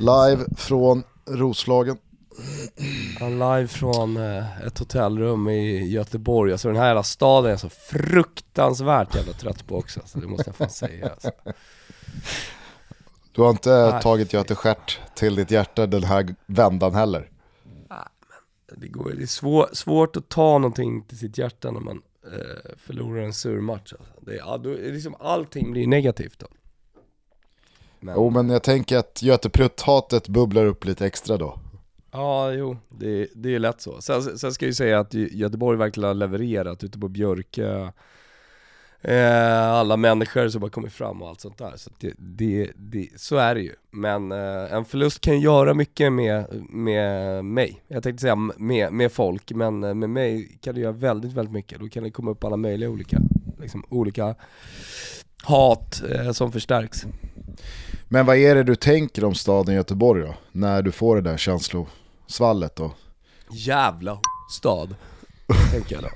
Live från Roslagen. live från eh, ett hotellrum i Göteborg. Alltså den här jävla staden är jag så fruktansvärt jävla trött på också. Så det måste jag fan säga. Alltså. Du har inte Nej. tagit Göte Stjärt till ditt hjärta den här vändan heller? det, går, det är svår, svårt att ta någonting till sitt hjärta när man eh, förlorar en sur match. Alltså. Det, då, liksom, allting blir negativt då. Men... Jo men jag tänker att Göteprutt-hatet bubblar upp lite extra då. Ja, jo, det, det är lätt så. Sen, sen ska jag ju säga att Göteborg verkligen har levererat ute på Björke eh, alla människor som har kommit fram och allt sånt där. Så, det, det, det, så är det ju. Men eh, en förlust kan göra mycket med, med mig. Jag tänkte säga med, med folk, men eh, med mig kan det göra väldigt, väldigt mycket. Då kan det komma upp alla möjliga olika, liksom, olika hat eh, som förstärks. Men vad är det du tänker om staden Göteborg då? När du får det där känslosvallet då? Jävla stad, tänker jag då.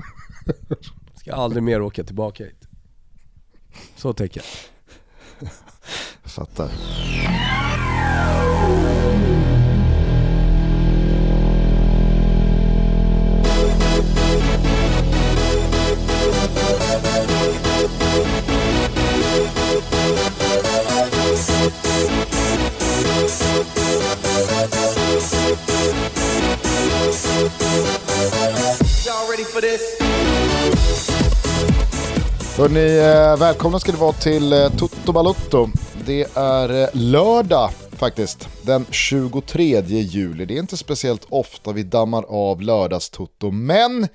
Ska aldrig mer åka tillbaka hit. Så tänker jag. jag fattar. Hörrni, eh, välkomna ska ni vara till eh, Toto Balotto. Det är eh, lördag faktiskt, den 23 juli. Det är inte speciellt ofta vi dammar av lördagstoto, men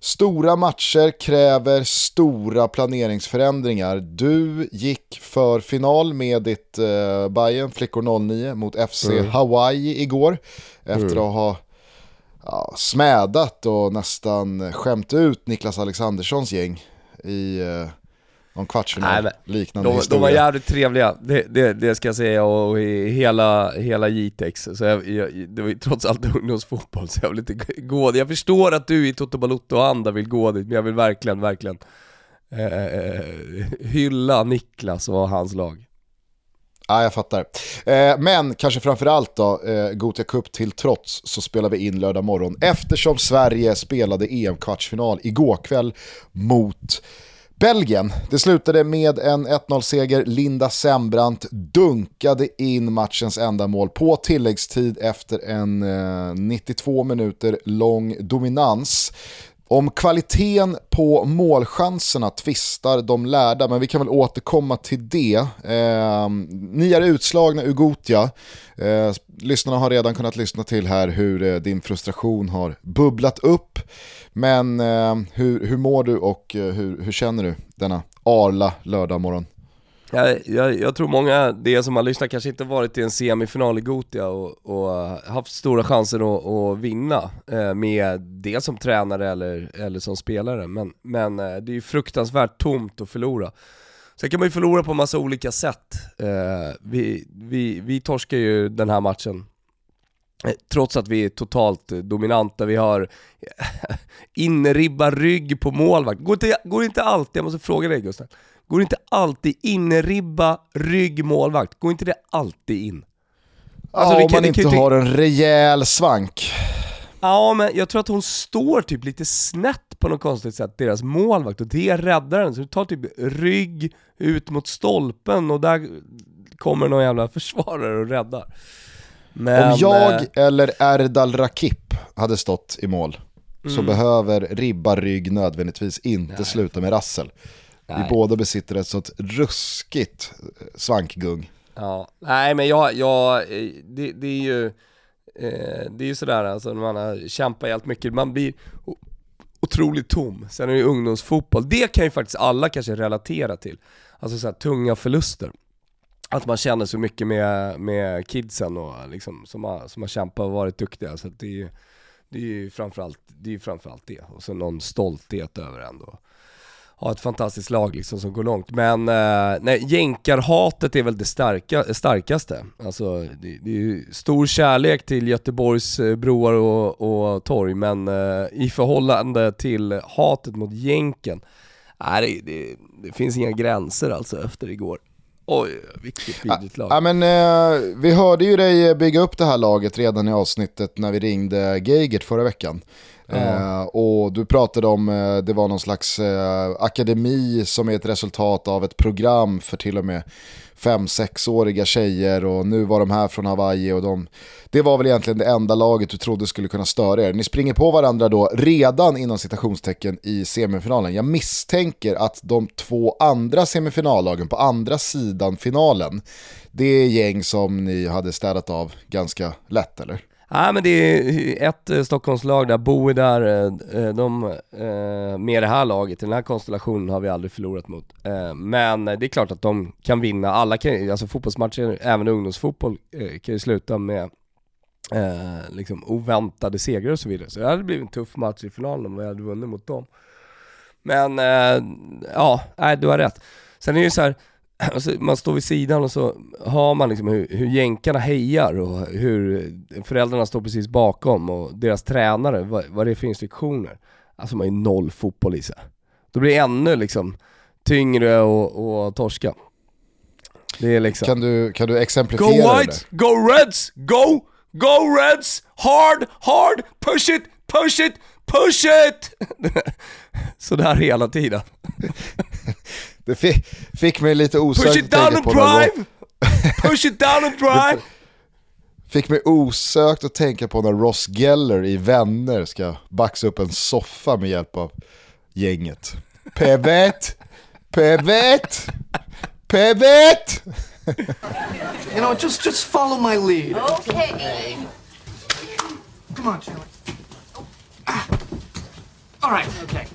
stora matcher kräver stora planeringsförändringar. Du gick för final med ditt eh, Bayern Flickor 09 mot FC mm. Hawaii igår. Efter mm. att ha ja, smädat och nästan skämt ut Niklas Alexanderssons gäng i eh, någon kvartsfinal, liknande de, historia. De var jävligt trevliga, det, det, det ska jag säga, och hela, hela Jitex. Så jag, jag, det var ju trots allt ungdomsfotboll, så jag vill inte gå Jag förstår att du i Toto Balotto och andra vill gå dit, men jag vill verkligen, verkligen eh, eh hylla Niklas och hans lag. Ja, jag fattar. Eh, men kanske framförallt då, eh, Gotia Cup till trots så spelar vi in lördag morgon eftersom Sverige spelade EM-kvartsfinal igår kväll mot Belgien. Det slutade med en 1-0-seger. Linda Sembrant dunkade in matchens enda mål på tilläggstid efter en eh, 92 minuter lång dominans. Om kvaliteten på målchanserna tvistar de lärda, men vi kan väl återkomma till det. Eh, ni är utslagna ur Gotia. Eh, lyssnarna har redan kunnat lyssna till här hur eh, din frustration har bubblat upp. Men eh, hur, hur mår du och eh, hur, hur känner du denna arla lördag morgon? Jag, jag, jag, tror många, det som har lyssnat kanske inte varit i en semifinal i Gotia och, och haft stora chanser att, att vinna eh, med det som tränare eller, eller som spelare, men, men eh, det är ju fruktansvärt tomt att förlora. Sen kan man ju förlora på massa olika sätt. Eh, vi, vi, vi torskar ju den här matchen eh, Trots att vi är totalt eh, dominanta, vi har eh, inribba rygg på målvakt. Går inte, går inte alltid, jag måste fråga dig Gustav, Går inte alltid inribba, rygg, målvakt? Går inte det alltid in? Alltså, ja, om man inte kan, har en rejäl svank. Ja, men jag tror att hon står typ lite snett på något konstigt sätt, deras målvakt, och det räddar den. Så du tar typ rygg ut mot stolpen och där kommer någon jävla försvarare och räddar. Men, Om jag eh, eller Erdal Rakip hade stått i mål mm. så behöver ribba rygg nödvändigtvis inte Nej. sluta med rassel. Nej. Vi båda besitter ett sånt ruskigt svankgung. Ja, nej men jag, jag det, det är ju, eh, det är ju sådär alltså när man har kämpat helt mycket, man blir otroligt tom. Sen är det ju ungdomsfotboll, det kan ju faktiskt alla kanske relatera till. Alltså såhär tunga förluster. Att man känner så mycket med, med kidsen och liksom, som, har, som har kämpat och varit duktiga. Så det är ju det är ju framförallt det. Är framförallt det. Och så någon stolthet över ändå ha ett fantastiskt lag liksom som går långt. Men eh, nej, jänkarhatet är väl det starka, starkaste. Alltså det, det är ju stor kärlek till Göteborgs eh, broar och, och torg, men eh, i förhållande till hatet mot jänken, nej det, det, det, finns inga gränser alltså efter igår. Oj, vilket vidrigt lag. Ja, men, eh, vi hörde ju dig bygga upp det här laget redan i avsnittet när vi ringde Geigert förra veckan. Eh, och du pratade om, eh, det var någon slags eh, akademi som är ett resultat av ett program för till och med fem sexåriga tjejer och nu var de här från Hawaii och de, det var väl egentligen det enda laget du trodde skulle kunna störa er. Ni springer på varandra då redan inom citationstecken i semifinalen. Jag misstänker att de två andra semifinallagen på andra sidan finalen, det är gäng som ni hade städat av ganska lätt eller? Nej men det är ett eh, Stockholmslag där, Bo är där, eh, eh, de, med det här laget, i den här konstellationen har vi aldrig förlorat mot. Men det är klart att de kan vinna, alla kan, alltså fotbollsmatcher, även ungdomsfotboll, kan ju sluta med liksom oväntade segrar och så vidare. Så det hade blivit en tuff match i finalen om vi hade vunnit mot dem. Men, ja, nej du har rätt. Sen är det ju så här, alltså, man står vid sidan och så hör man liksom hur, hur jänkarna hejar och hur föräldrarna står precis bakom och deras tränare, vad, vad det är för instruktioner. Alltså man är noll fotboll i sig. Då blir det ännu liksom tyngre och, och torska. Det är liksom... Kan du, kan du exemplifiera Go Whites! Go Reds! Go! Go Reds! Hard! Hard! Push it! Push it! Push it! Sådär hela tiden. Det fick, fick mig lite osökt Push it down and drive! Push it down and drive! Fick mig osökt att tänka på när Ross Geller i Vänner ska baxa upp en soffa med hjälp av gänget. Pivot! Pivot! Pivot! You know, just just follow my lead. Okay. Come on, Chandler. Ah. All right, okay.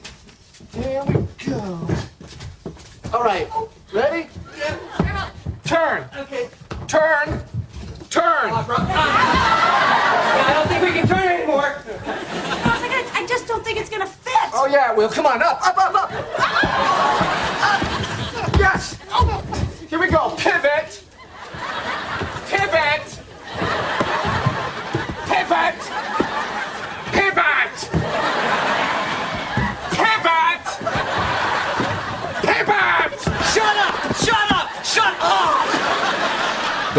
Here we go. All right. Ready? Yeah. Turn. Okay. Turn. Turn. Uh, uh, I don't think we can turn anymore. I I just don't think it's gonna fit. Oh yeah, well, come on, up, up, up, up. Yes. Here we go. Pivot. Pivot. Pivot. Pivot.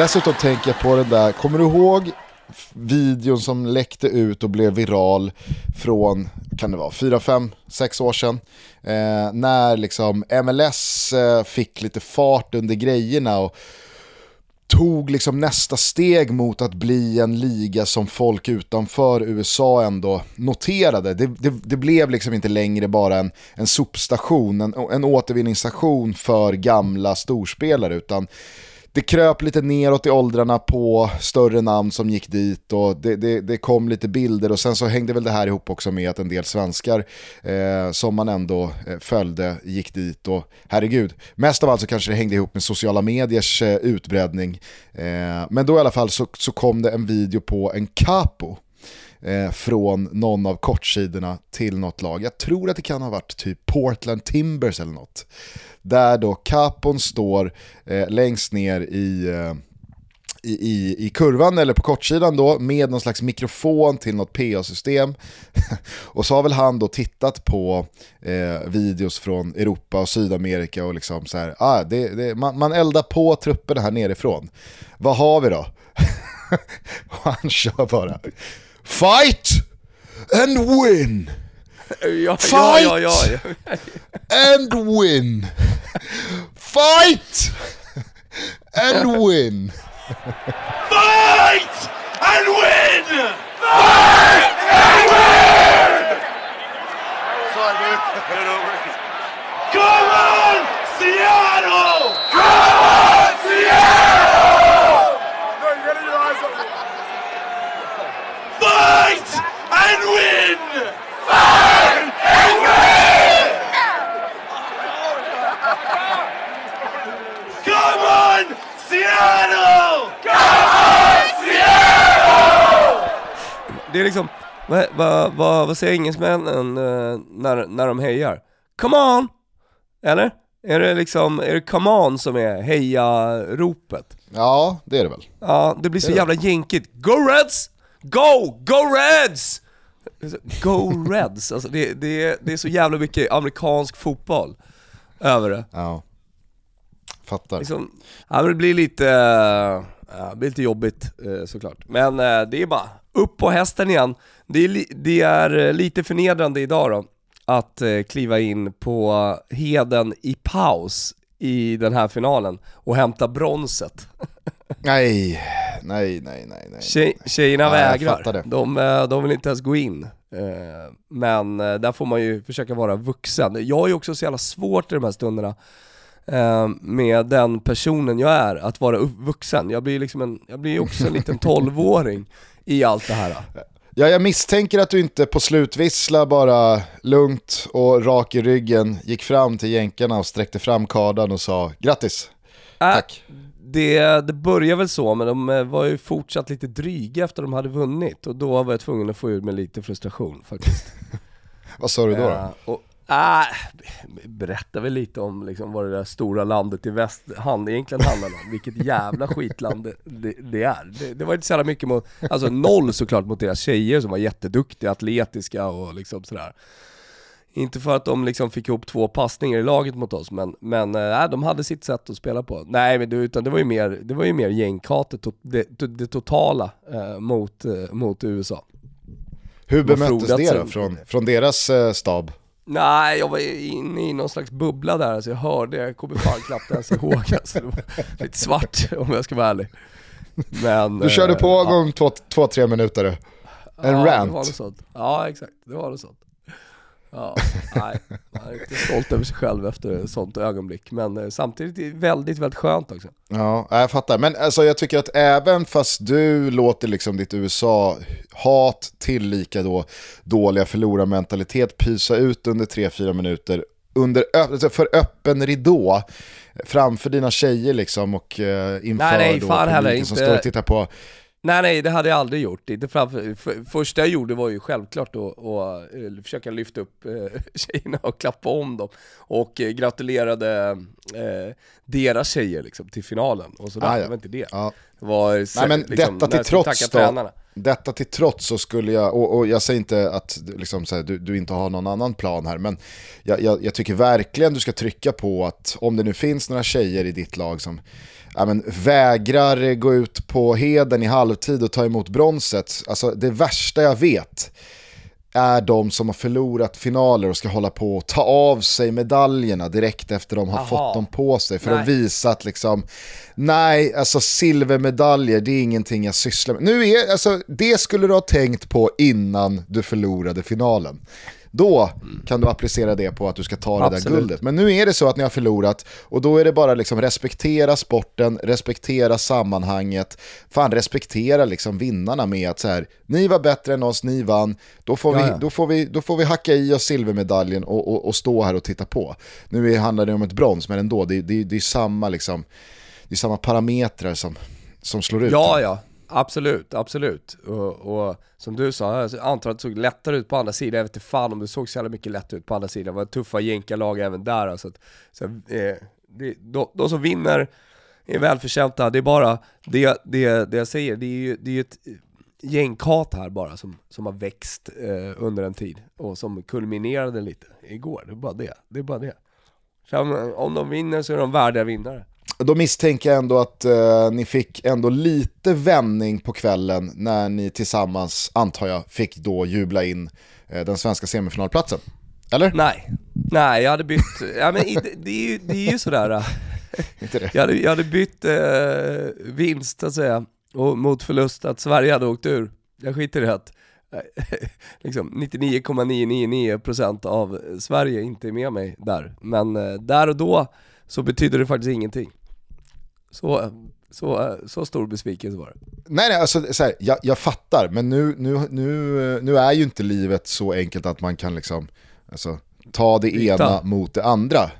Dessutom tänker jag på den där, kommer du ihåg videon som läckte ut och blev viral från, kan det vara, 4, 5, 6 år sedan? Eh, när liksom MLS eh, fick lite fart under grejerna och tog liksom nästa steg mot att bli en liga som folk utanför USA ändå noterade. Det, det, det blev liksom inte längre bara en, en sopstation, en, en återvinningsstation för gamla storspelare utan det kröp lite neråt i åldrarna på större namn som gick dit och det, det, det, kom lite bilder och sen så hängde väl det här ihop också med att en del svenskar eh, som man ändå eh, följde gick dit och herregud, mest av allt så kanske det hängde ihop med sociala mediers eh, utbredning. Eh, men då i alla fall så, så kom det en video på en capo eh, från någon av kortsidorna till något lag. Jag tror att det kan ha varit typ Portland Timbers eller något. Där då Capon står eh, längst ner i, eh, i, i, i, kurvan eller på kortsidan då med någon slags mikrofon till något PA-system. och så har väl han då tittat på eh, videos från Europa och Sydamerika och liksom så här, ah, det, det, man, man eldar på trupperna här nerifrån. Vad har vi då? och han kör bara Fight and win! Ja, Fight ja, ja, ja. and win! Fight and win! Fight and win! Fight and win! Sorry, dude. Get over it. Come on, Seattle! Come on, Seattle! Det är liksom, vad, vad, vad, vad säger engelsmännen eh, när, när de hejar? Come on! Eller? Är det liksom, är det come on som är heja-ropet? Ja, det är det väl. Ja, det blir så Det är jävla jänkigt. Go Reds! Go! Go Reds! Go Reds! Alltså det, det, det är så jävla mycket amerikansk fotboll över det. Ja. fattar. liksom, ja, men det blir lite, ja, det blir lite jobbigt eh, såklart. Men eh, det är bara upp på hästen igen. Det är, det är eh, lite förnedrande idag då, att eh, kliva in på Heden i paus i den här finalen och hämta bronset. Nej, nej, nej, nej. nej. Tjej, tjejerna jag vägrar. De, eh, de vill inte ens gå in. Men där får man ju försöka vara vuxen. Jag har ju också så jävla svårt i de här stunderna med den personen jag är, att vara vuxen. Jag blir ju liksom en, jag blir också en liten tolvåring i allt det här. Ja, jag misstänker att du inte på slutvissla bara lugnt och rak i ryggen gick fram till jänkarna och sträckte fram kardan och sa grattis. Äh, Tack. Det, det började väl så, men de eh, var ju fortsatt lite dryga efter de hade vunnit och då var jag tvungen att få ur mig lite frustration faktiskt. Vad sa du då? då? Ja, och, äh, berätta väl lite om liksom, vad det där stora landet i väst hand, egentligen handlar om, vilket jävla skitland det, det, det är. Det, det var inte så jävla mycket mot, alltså noll såklart mot deras tjejer som var jätteduktiga, atletiska och liksom sådär. Inte för att de liksom fick ihop två passningar i laget mot oss, men, men äh, de hade sitt sätt att spela på. Nej men det, utan det var ju mer, det var ju mer gängkatet, det, det totala eh, mot, eh, mot USA. Hur bemöttes det då från, från deras stab? Nej, jag var inne i någon slags bubbla där, alltså jag hörde, jag kommer fan knappt ens ihåg alltså. Det var lite svart om jag ska vara ärlig. Men, Du körde eh, på ja, gång två, två, tre minuter. En ja, Det var rant. Ja, exakt. Det var något sånt. Ja, nej, man är inte stolt över sig själv efter ett sånt ögonblick. Men eh, samtidigt är det väldigt, väldigt skönt också. Ja, jag fattar. Men alltså, jag tycker att även fast du låter liksom ditt USA-hat tillika då dåliga förlorarmentalitet pysa ut under 3-4 minuter under, alltså för öppen ridå framför dina tjejer liksom och eh, inför Nej, nej, då publiken heller, som inte- står och tittar på. Nej nej, det hade jag aldrig gjort. Framför, för, första jag gjorde var ju självklart att att, eh, försöka lyfta upp eh, tjejerna och klappa om dem. Och eh, gratulerade eh, deras tjejer liksom till finalen och sådär. Ah, ja. Det var inte det. Ja. Det var Nej men liksom, detta till trots då, tränarna. detta till trots så skulle jag, och, och jag säger inte att liksom, här, du, du inte har någon annan plan här, men jag, jag, jag tycker verkligen du ska trycka på att om det nu finns några tjejer i ditt lag som ja, men, vägrar gå ut på heden i halvtid och ta emot bronset, alltså det värsta jag vet är de som har förlorat finaler och ska hålla på och ta av sig medaljerna direkt efter de har Aha. fått dem på sig för Nej. att visa att liksom, nej, alltså silvermedaljer det är ingenting jag sysslar med. Nu är, alltså, det skulle du ha tänkt på innan du förlorade finalen. Då kan du applicera det på att du ska ta det där Absolut. guldet. Men nu är det så att ni har förlorat och då är det bara liksom respektera sporten, respektera sammanhanget, fan respektera liksom vinnarna med att så här, ni var bättre än oss, ni vann, då får, vi. Då får, vi, då får vi hacka i oss silvermedaljen och, och, och stå här och titta på. Nu handlar det om ett brons, men ändå, det, det, det är samma liksom, det är samma parametrar som, som slår ut. Ja, ja. Absolut, absolut. Och, och som du sa, alltså, jag antar att det såg lättare ut på andra sidan. Jag vet inte fan om det såg så jävla mycket lättare ut på andra sidan. Det var tuffa jänkarlag även där. Alltså att, så, eh, det, de, de som vinner är välförtjänta. Det är bara, det, det, det jag säger, det är ju det är ju ett gängkat här bara som, som har växt eh, under en tid. Och som kulminerade lite igår. Det är bara det. Det är bara det. Sen, om de vinner så är de värdiga vinnare. Då misstänker jag ändå att eh, ni fick ändå lite vändning på kvällen när ni tillsammans, antar jag, fick då jubla in eh, den svenska semifinalplatsen. Eller? Nej, nej jag hade bytt, ja men det, det, är, ju, det är ju sådär. Inte det? jag hade, jag hade bytt eh, vinst att säga, och mot förlust att Sverige hade åkt ur. Jag skiter i att liksom 99,999% av Sverige inte är med mig där. Men eh, där och då så betyder det faktiskt ingenting. Så, så, så stor besvikelse var det. Nej, nej alltså, så här, jag, jag fattar, men nu, nu, nu, nu är ju inte livet så enkelt att man kan liksom, alltså, ta det Byta. ena mot det andra.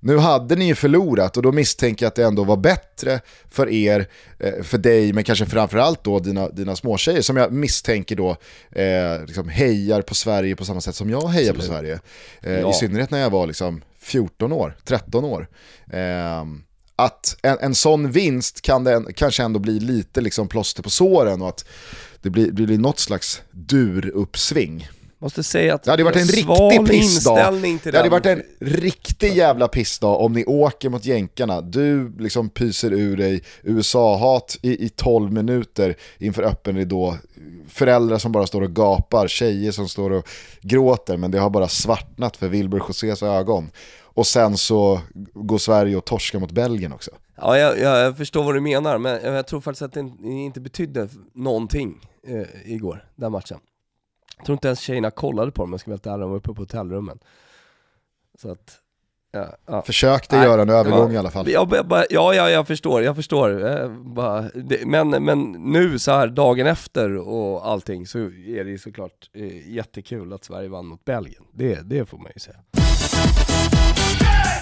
Nu hade ni ju förlorat och då misstänker jag att det ändå var bättre för er, eh, för dig, men kanske framförallt då dina, dina småtjejer som jag misstänker då eh, liksom hejar på Sverige på samma sätt som jag hejar på Sverige. Eh, Ja. I synnerhet när jag var liksom 14 år, 13 år. Eh, att en, en sån vinst kan det en- kanske ändå bli lite liksom plåster på såren och att det blir, det blir något slags duruppsving. Måste säga att Det hade varit en riktig pissdag. Det hade varit en riktig jävla pissdag om ni åker mot jänkarna. Du liksom pyser ur dig USA-hat i, i 12 minuter inför öppen ridå. Föräldrar som bara står och gapar, tjejer som står och gråter men det har bara svartnat för Wilbur Josés ögon. Och sen så går Sverige och torskar mot Belgien också. Ja, jag, jag, jag förstår vad du menar, men jag tror faktiskt att det inte betydde någonting eh, igår, den matchen. Jag tror inte ens tjejerna kollade på dem, om jag ska vara helt de var uppe på hotellrummen. Så att, ja, ja. Försökte Nej, göra en övergång ja, i alla fall. Jag, bara- bara- ja, ja, jag förstår, jag förstår. Eh, bara, det, men, men nu så här dagen efter och allting så är det ju såklart eh, jättekul att Sverige vann mot Belgien. Det, det får man ju säga.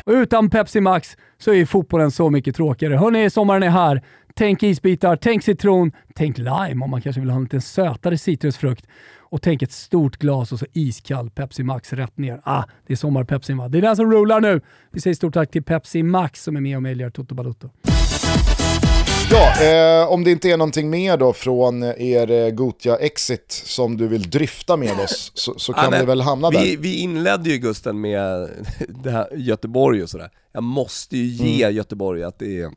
Och utan Pepsi Max så är ju fotbollen så mycket tråkigare. Hörni, sommaren är här. Tänk isbitar, tänk citron, tänk lime om man kanske vill ha en lite sötare citrusfrukt. Och tänk ett stort glas och så iskall Pepsi Max rätt ner. Ah, det är sommarpepsin va? Det är den som rullar nu. Vi säger stort tack till Pepsi Max som är med och möjliggör Toto Balotto. Ja, eh, om det inte är någonting mer då från er eh, Gotia Exit som du vill dryfta med oss så, så kan Ja, vi väl hamna vi, där. Vi inledde ju Gusten med det här Göteborg och sådär. Jag måste ju ge Mm. Göteborg att det är,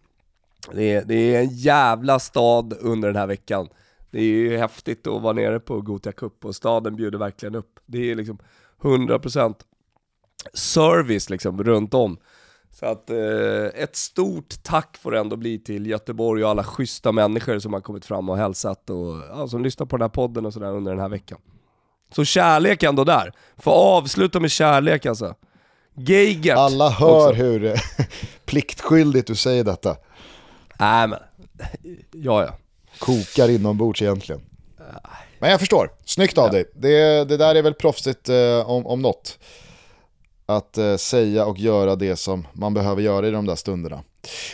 det, är, det är en jävla stad under den här veckan. Det är ju häftigt att vara nere på Gothia Cup och staden bjuder verkligen upp. Det är liksom 100% service liksom runt om. Så att eh, ett stort tack får det ändå bli till Göteborg och alla schyssta människor som har kommit fram och hälsat och ja, som lyssnar på den här podden och sådär under den här veckan. Så kärlek ändå där. Få avsluta med kärlek alltså. Geigert Alla hör också. hur pliktskyldigt du säger detta. Nej men, ja ja. Kokar inombords egentligen. Men jag förstår, snyggt av dig. Det, det där är väl proffsigt eh, om, om något. Att eh, säga och göra det som man behöver göra i de där stunderna.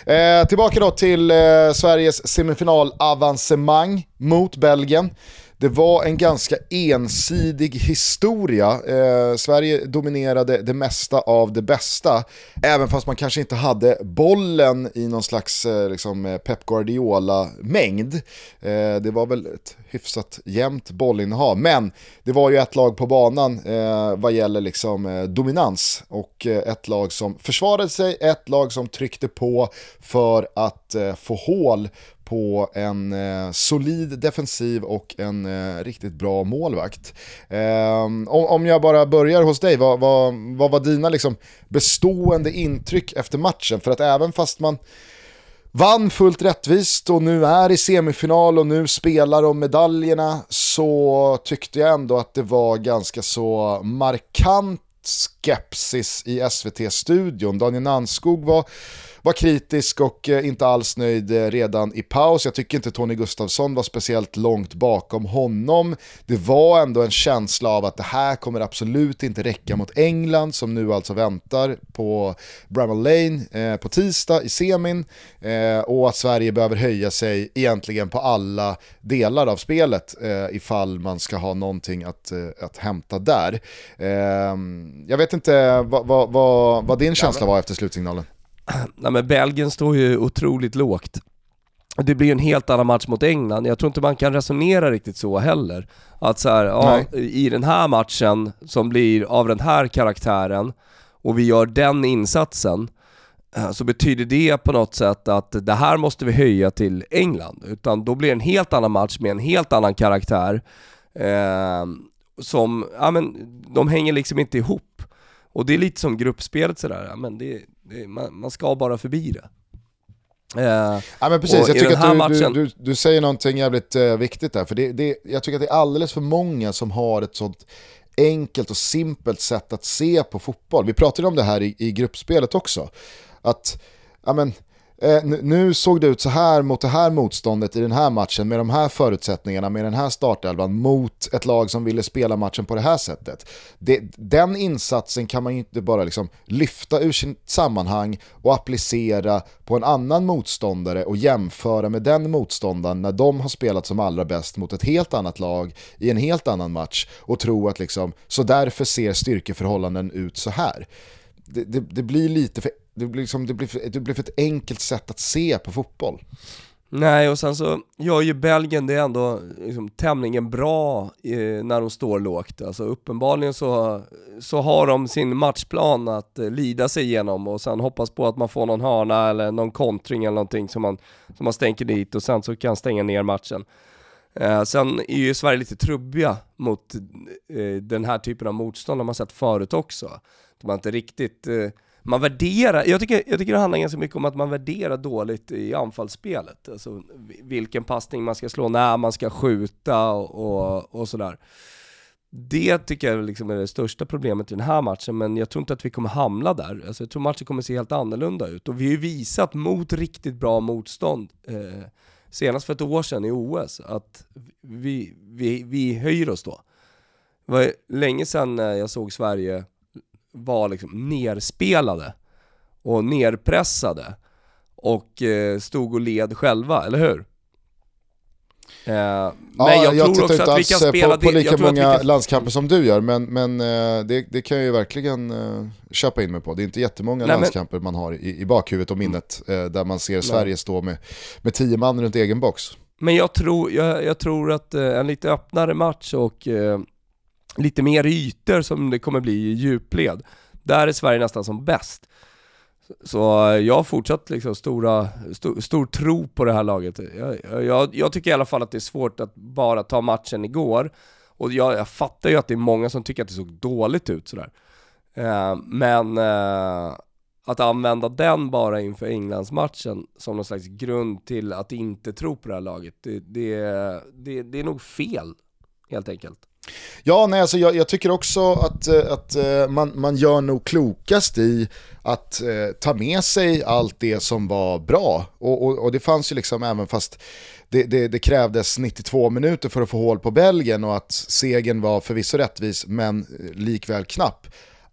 Eh, tillbaka då till eh, Sveriges semifinalavancemang mot Belgien. Det var en ganska ensidig historia. Eh, Sverige dominerade det mesta av det bästa. Även fast man kanske inte hade bollen i någon slags eh, liksom, eh, Pep Guardiola-mängd. Eh, det var väl ett hyfsat jämnt bollinnehav. Men det var ju ett lag på banan eh, vad gäller liksom, eh, dominans. Och eh, ett lag som försvarade sig, ett lag som tryckte på för att eh, få hål på en eh, solid defensiv och en eh, riktigt bra målvakt. Eh, om, om jag bara börjar hos dig, vad, vad, vad var dina liksom, bestående intryck efter matchen? För att även fast man vann fullt rättvist och nu är i semifinal och nu spelar om medaljerna så tyckte jag ändå att det var ganska så markant skepsis i SVT-studion. Daniel Nanskog var, var kritisk och eh, inte alls nöjd eh, redan i paus. Jag tycker inte Tony Gustafsson var speciellt långt bakom honom. Det var ändå en känsla av att det här kommer absolut inte räcka mot England som nu alltså väntar på Bramall Lane eh, på tisdag i semin eh, och att Sverige behöver höja sig egentligen på alla delar av spelet eh, ifall man ska ha någonting att, eh, att hämta där. Eh, jag vet inte vad, vad, vad, vad din känsla var efter slutsignalen. Nej men Belgien står ju otroligt lågt. Det blir ju en helt annan match mot England. Jag tror inte man kan resonera riktigt så heller. Att så här, ja, i den här matchen som blir av den här karaktären och vi gör den insatsen eh, så betyder det på något sätt att det här måste vi höja till England. Utan då blir det en helt annan match med en helt annan karaktär. Eh, som, ja men, de hänger liksom inte ihop. Och det är lite som gruppspelet sådär, ja, men det, det, man, man ska bara förbi det. Eh, Ja men precis, jag tycker att du, matchen- du, du, du säger någonting jävligt eh, viktigt där. För det, det, jag tycker att det är alldeles för många som har ett sånt enkelt och simpelt sätt att se på fotboll. Vi pratade om det här i, i gruppspelet också. Att, ja men, eh, nu- nu såg det ut så här mot det här motståndet i den här matchen med de här förutsättningarna, med den här startelvan mot ett lag som ville spela matchen på det här sättet. Det, den insatsen kan man ju inte bara liksom lyfta ur sitt sammanhang och applicera på en annan motståndare och jämföra med den motståndaren när de har spelat som allra bäst mot ett helt annat lag i en helt annan match och tro att liksom, så därför ser styrkeförhållanden ut så här. Det, det, det blir lite för det blir, liksom, det, blir för, det blir för ett enkelt sätt att se på fotboll. Nej, och sen så gör ju Belgien det ändå liksom, tämligen bra eh, när de står lågt. Alltså uppenbarligen så, så har de sin matchplan att eh, lida sig igenom och sen hoppas på att man får någon hörna eller någon kontring eller någonting som man, som man stänker dit och sen så kan stänga ner matchen. Eh, sen är ju Sverige lite trubbiga mot eh, den här typen av motstånd, har man sett förut också. De har inte riktigt eh, man värderar, jag tycker, jag tycker det handlar ganska mycket om att man värderar dåligt i anfallsspelet. Alltså vilken passning man ska slå, när man ska skjuta och, och, sådär. Det tycker jag liksom är det största problemet i den här matchen, men jag tror inte att vi kommer hamna där. Alltså jag tror matchen kommer se helt annorlunda ut. Och vi har ju visat mot riktigt bra motstånd, eh, senast för ett år sedan i OS, att vi, vi, vi höjer oss då. Det var länge sedan eh, jag såg Sverige var liksom nerspelade och nerpressade och eh, stod och led själva, eller hur? Eh, men ja, jag, jag tror också att vi kan spela på, på lika många kan... landskamper som du gör, men, men eh, det, det kan jag ju verkligen eh, köpa in mig på. Det är inte jättemånga Nej, men- landskamper man har i, i bakhuvudet och minnet eh, där man ser Sverige stå med, med tio man runt egen box. Men jag tror, jag, jag tror att eh, en lite öppnare match och eh, lite mer ytor som det kommer bli i djupled, där är Sverige nästan som bäst. Så jag har fortsatt liksom stora, stor, stor tro på det här laget. Jag, jag, jag tycker i alla fall att det är svårt att bara ta matchen igår, och jag, jag fattar ju att det är många som tycker att det såg dåligt ut sådär. Eh, men eh, att använda den bara inför Englandsmatchen som någon slags grund till att inte tro på det här laget, det, det, det, det är nog fel, helt enkelt. Ja, nej, alltså jag, jag tycker också att, eh, att eh, man, man gör nog klokast i att eh, ta med sig allt det som var bra. Och, och, och det fanns ju liksom, även fast det, det, det krävdes 92 minuter för att få hål på Belgien och att segern var förvisso rättvis men eh, likväl knapp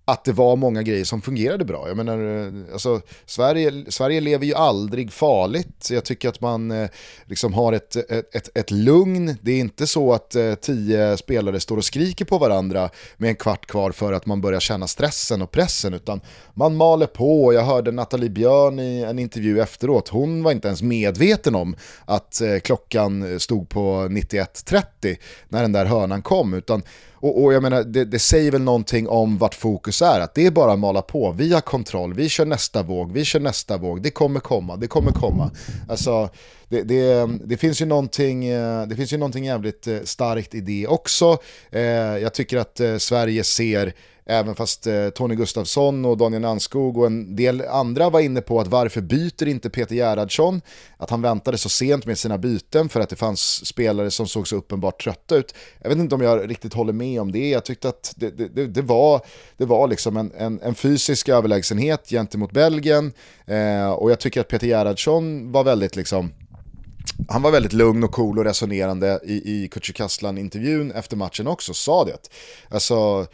att det var många grejer som fungerade bra. Jag menar, eh, alltså, Sverige, Sverige lever ju aldrig farligt. Jag tycker att man eh, liksom har ett, ett, ett, ett lugn. Det är inte så att eh, tio spelare står och skriker på varandra med en kvart kvar för att man börjar känna stressen och pressen, utan man maler på. Jag hörde Nathalie Björn i en intervju efteråt, hon var inte ens medveten om att eh, klockan stod på 91.30 när den där hörnan kom, utan och, och jag menar, det, det, säger väl någonting om vart fokus är, att det är bara att mala på, vi har kontroll, vi kör nästa våg, vi kör nästa våg, det kommer komma, det kommer komma. Alltså, det, det, det, finns ju någonting, eh, det finns ju någonting jävligt eh, starkt i det också. Eh, jag tycker att Sverige ser Även fast eh, Tony Gustafsson och Daniel Nanskog och en del andra var inne på att varför byter inte Peter Gerhardsson? Att han väntade så sent med sina byten för att det fanns spelare som såg så uppenbart trötta ut. Jag vet inte om jag riktigt håller med om det. Jag tyckte att det, det, det var, det var liksom en, en, en, fysisk överlägsenhet gentemot Belgien. Eh, och jag tycker att Peter Gerhardsson var väldigt liksom han var väldigt lugn och cool och resonerande i, i Kücükaslan-intervjun efter matchen också, sa det. Alltså,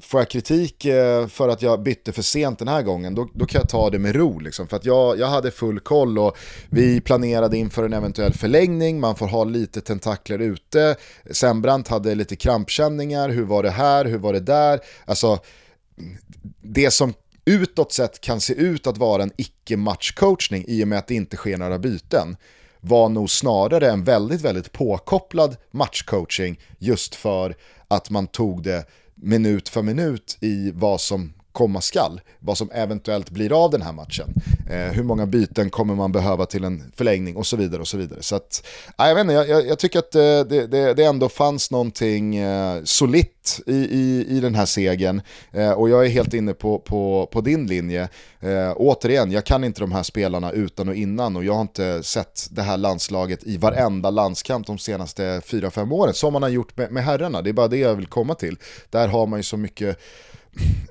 får jag kritik eh, för att jag bytte för sent den här gången, då, då kan jag ta det med ro. Liksom. För att jag, jag hade full koll och vi planerade inför en eventuell förlängning, man får ha lite tentakler ute. Sembrant hade lite krampkänningar, hur var det här, hur var det där? Alltså, det som utåt sett kan se ut att vara en icke-matchcoachning i och med att det inte sker några byten var nog snarare en väldigt, väldigt påkopplad matchcoaching just för att man tog det minut för minut i vad som komma skall. Vad som eventuellt blir av den här matchen. Eh, hur många byten kommer man behöva till en förlängning och så vidare. och så vidare. Så att, jag, vet inte, jag, jag tycker att eh, det, det, det, ändå fanns någonting eh, solitt i, i, i den här segern. Eh, och jag är helt inne på, på, på din linje. Eh, återigen, jag kan inte de här spelarna utan och innan och jag har inte sett det här landslaget i varenda landskamp de senaste 4-5 åren som man har gjort med, med herrarna. Det är bara det jag vill komma till. Där har man ju så mycket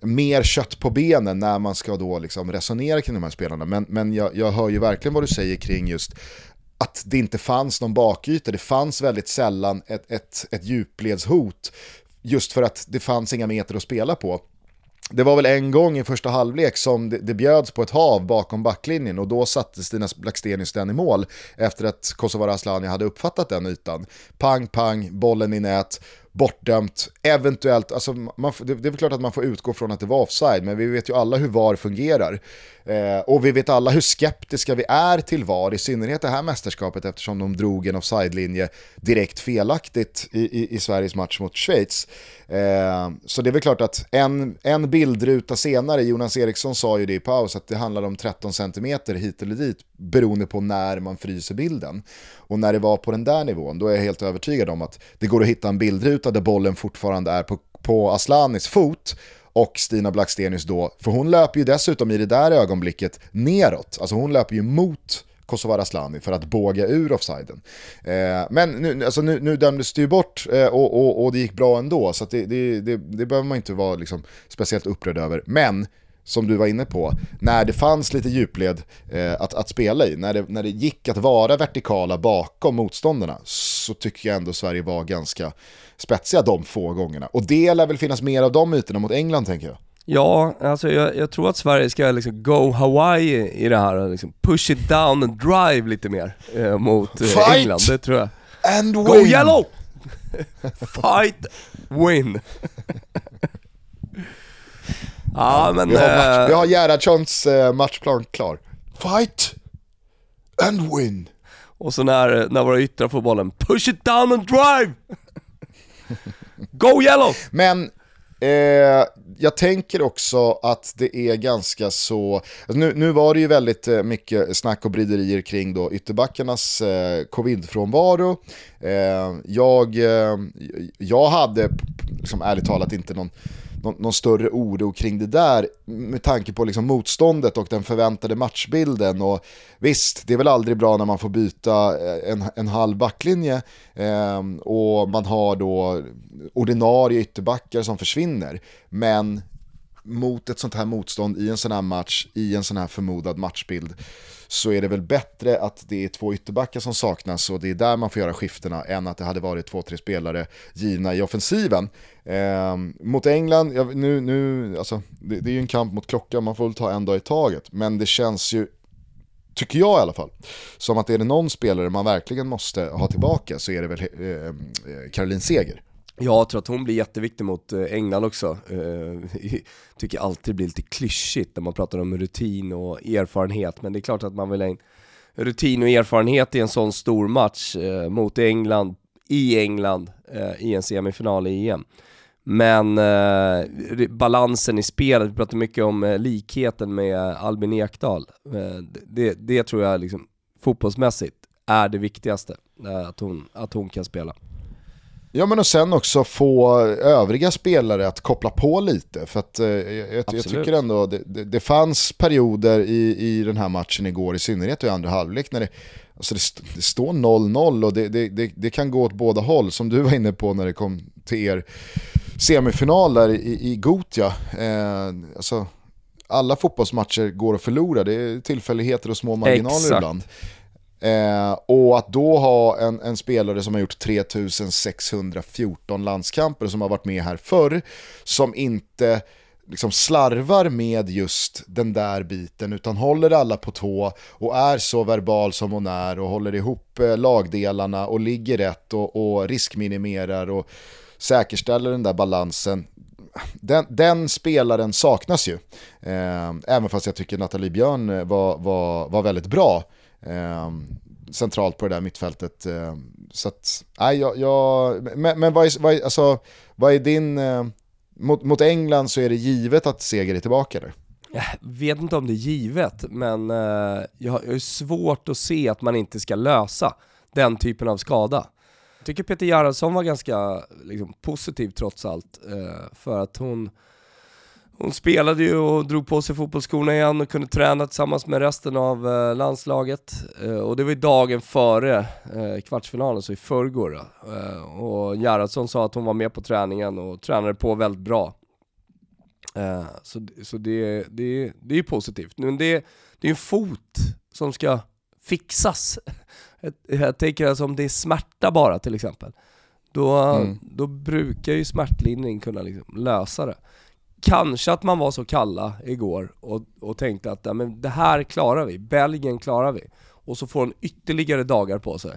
mer kött på benen när man ska då liksom resonera kring de här spelarna. Men, men jag, jag hör ju verkligen vad du säger kring just att det inte fanns någon bakyta. Det fanns väldigt sällan ett, ett, ett djupledshot just för att det fanns inga meter att spela på. Det var väl en gång i första halvlek som det, det bjöds på ett hav bakom backlinjen och då satte Stina Blackstenius den i mål efter att Kosovare Asllani hade uppfattat den ytan. Pang, pang, bollen i nät, bortdömt, eventuellt, alltså man, det, det är väl klart att man får utgå från att det var offside, men vi vet ju alla hur VAR fungerar. Eh, och vi vet alla hur skeptiska vi är till VAR, i synnerhet det här mästerskapet eftersom de drog en offside-linje direkt felaktigt i, i, i Sveriges match mot Schweiz. Eh, så det är väl klart att en, en bildruta senare, Jonas Eriksson sa ju det i paus, att det handlar om 13 cm hit eller dit beroende på när man fryser bilden. Och när det var på den där nivån, då är jag helt övertygad om att det går att hitta en bildruta där bollen fortfarande är på, på Aslanis fot och Stina Blackstenius då, för hon löper ju dessutom i det där ögonblicket neråt, alltså hon löper ju mot Kosovare Asllani för att båga ur offsiden. Eh, men nu, alltså nu, nu dömdes det ju bort eh, och, och, och, det gick bra ändå, så det, det, det, det, behöver man inte vara liksom speciellt upprörd över. Men som du var inne på, när det fanns lite djupled eh, att, att spela i, när det, när det gick att vara vertikala bakom motståndarna, så tycker jag ändå Sverige var ganska spetsiga de få gångerna. Och det lär väl finnas mer av de ytorna mot England tänker jag. Ja, alltså jag, jag, tror att Sverige ska liksom go Hawaii i det här liksom push it down and drive lite mer eh, mot eh, England, det tror jag. And go win! yellow! Fight, win! ja men... Vi har, match, eh, vi har Gerhardssons eh, matchplan klar. Fight and win! Och så när, när våra yttrar får bollen, push it down and drive! Go yellow! Men eh, jag tänker också att det är ganska så, alltså nu, nu var det ju väldigt eh, mycket snack och bryderier kring då ytterbackarnas eh, covid-frånvaro. Eh, jag, eh, jag hade, liksom, ärligt talat, inte någon någon, någon, större oro kring det där med tanke på liksom motståndet och den förväntade matchbilden. Och visst, det är väl aldrig bra när man får byta eh, en, en halv backlinje eh, och man har då ordinarie ytterbackar som försvinner. Men mot ett sånt här motstånd i en sån här match, i en sån här förmodad matchbild, så är det väl bättre att det är två ytterbackar som saknas och det är där man får göra skiftena än att det hade varit två, tre spelare givna i offensiven. Eh, mot England, ja, nu, nu, alltså, det, det är ju en kamp mot klockan, man får väl ta en dag i taget, men det känns ju tycker jag i alla fall, som att är det någon spelare man verkligen måste ha tillbaka så är det väl eh, eh Caroline Seger. Jag tror att hon blir jätteviktig mot eh, England också. Eh, tycker alltid det blir lite klyschigt när man pratar om rutin och erfarenhet, men det är klart att man vill ha in rutin och erfarenhet i en sån stor match eh, mot England, i England, i en semifinal i EM. Men eh, balansen i spelet, vi pratar mycket om eh, likheten med Albin Ekdal. Eh, det, det, tror jag liksom, fotbollsmässigt är det viktigaste, att hon, att hon kan spela. Ja men och sen också få övriga spelare att koppla på lite. För att eh, jag, jag, tycker ändå det, det, det, fanns perioder i, i den här matchen igår, i synnerhet i andra halvlek, när det, alltså det, det står 0-0 och det, det, kan gå åt båda håll. Som du var inne på när det kom till er semifinal där i, i Gotia. Eh, alltså, alla fotbollsmatcher går att förlora, det är tillfälligheter och små marginaler Exakt. ibland. Eh, och att då ha en, en, spelare som har gjort 3614 landskamper och som har varit med här förr, som inte liksom slarvar med just den där biten utan håller alla på tå och är så verbal som hon är och håller ihop eh, lagdelarna och ligger rätt och, och riskminimerar och säkerställer den där balansen. Den, den spelaren saknas ju. Eh, även fast jag tycker Nathalie Björn eh, var, var, var väldigt bra eh, centralt på det där mittfältet. Eh, så att, nej, jag, jag, men, men vad, är, vad, är, alltså, vad är din... Eh, mot, mot England så är det givet att Seger är tillbaka där? Jag vet inte om det är givet, men eh, jag har svårt att se att man inte ska lösa den typen av skada. Jag tycker Peter Gerhardsson var ganska liksom, positiv trots allt, eh, för att hon hon spelade ju och drog på sig fotbollsskorna igen och kunde träna tillsammans med resten av eh, landslaget. Eh, och det var ju dagen före eh, kvartsfinalen, så i förrgår. Och Gerhardsson sa att hon var med på träningen och tränade på väldigt bra. Så så det, det, det är ju positivt. Men det, det är en fot som ska fixas. Jag tänker alltså om det är smärta bara till exempel, då, mm. då brukar ju smärtlindring kunna liksom lösa det kanske att man var så kalla igår och, och tänkte att ja, men det här klarar vi, Belgien klarar vi. Och så får hon ytterligare dagar på sig.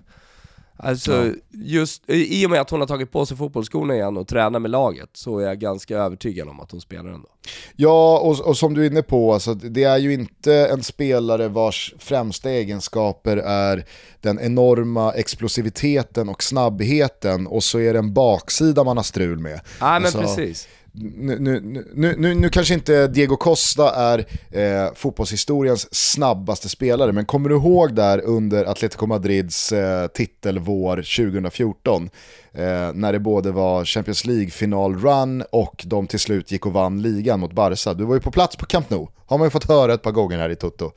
Alltså, just i och med att hon har tagit på sig fotbollsskorna igen och tränar med laget så är jag ganska övertygad om att hon spelar ändå. Ja, och, och som du är inne på, alltså, det är ju inte en spelare vars främsta egenskaper är den enorma explosiviteten och snabbheten och så är det en baksida man har strul med. Nej men Alltså, precis nu, nu, nu, nu, nu kanske inte Diego Costa är eh, fotbollshistoriens snabbaste spelare, men kommer du ihåg där under Atletico Madrids eh, titelvår 2014? Eh, när det både var Champions League-final-run och de till slut gick och vann ligan mot Barca. Du var ju på plats på Camp Nou, har man ju fått höra ett par gånger här i Toto.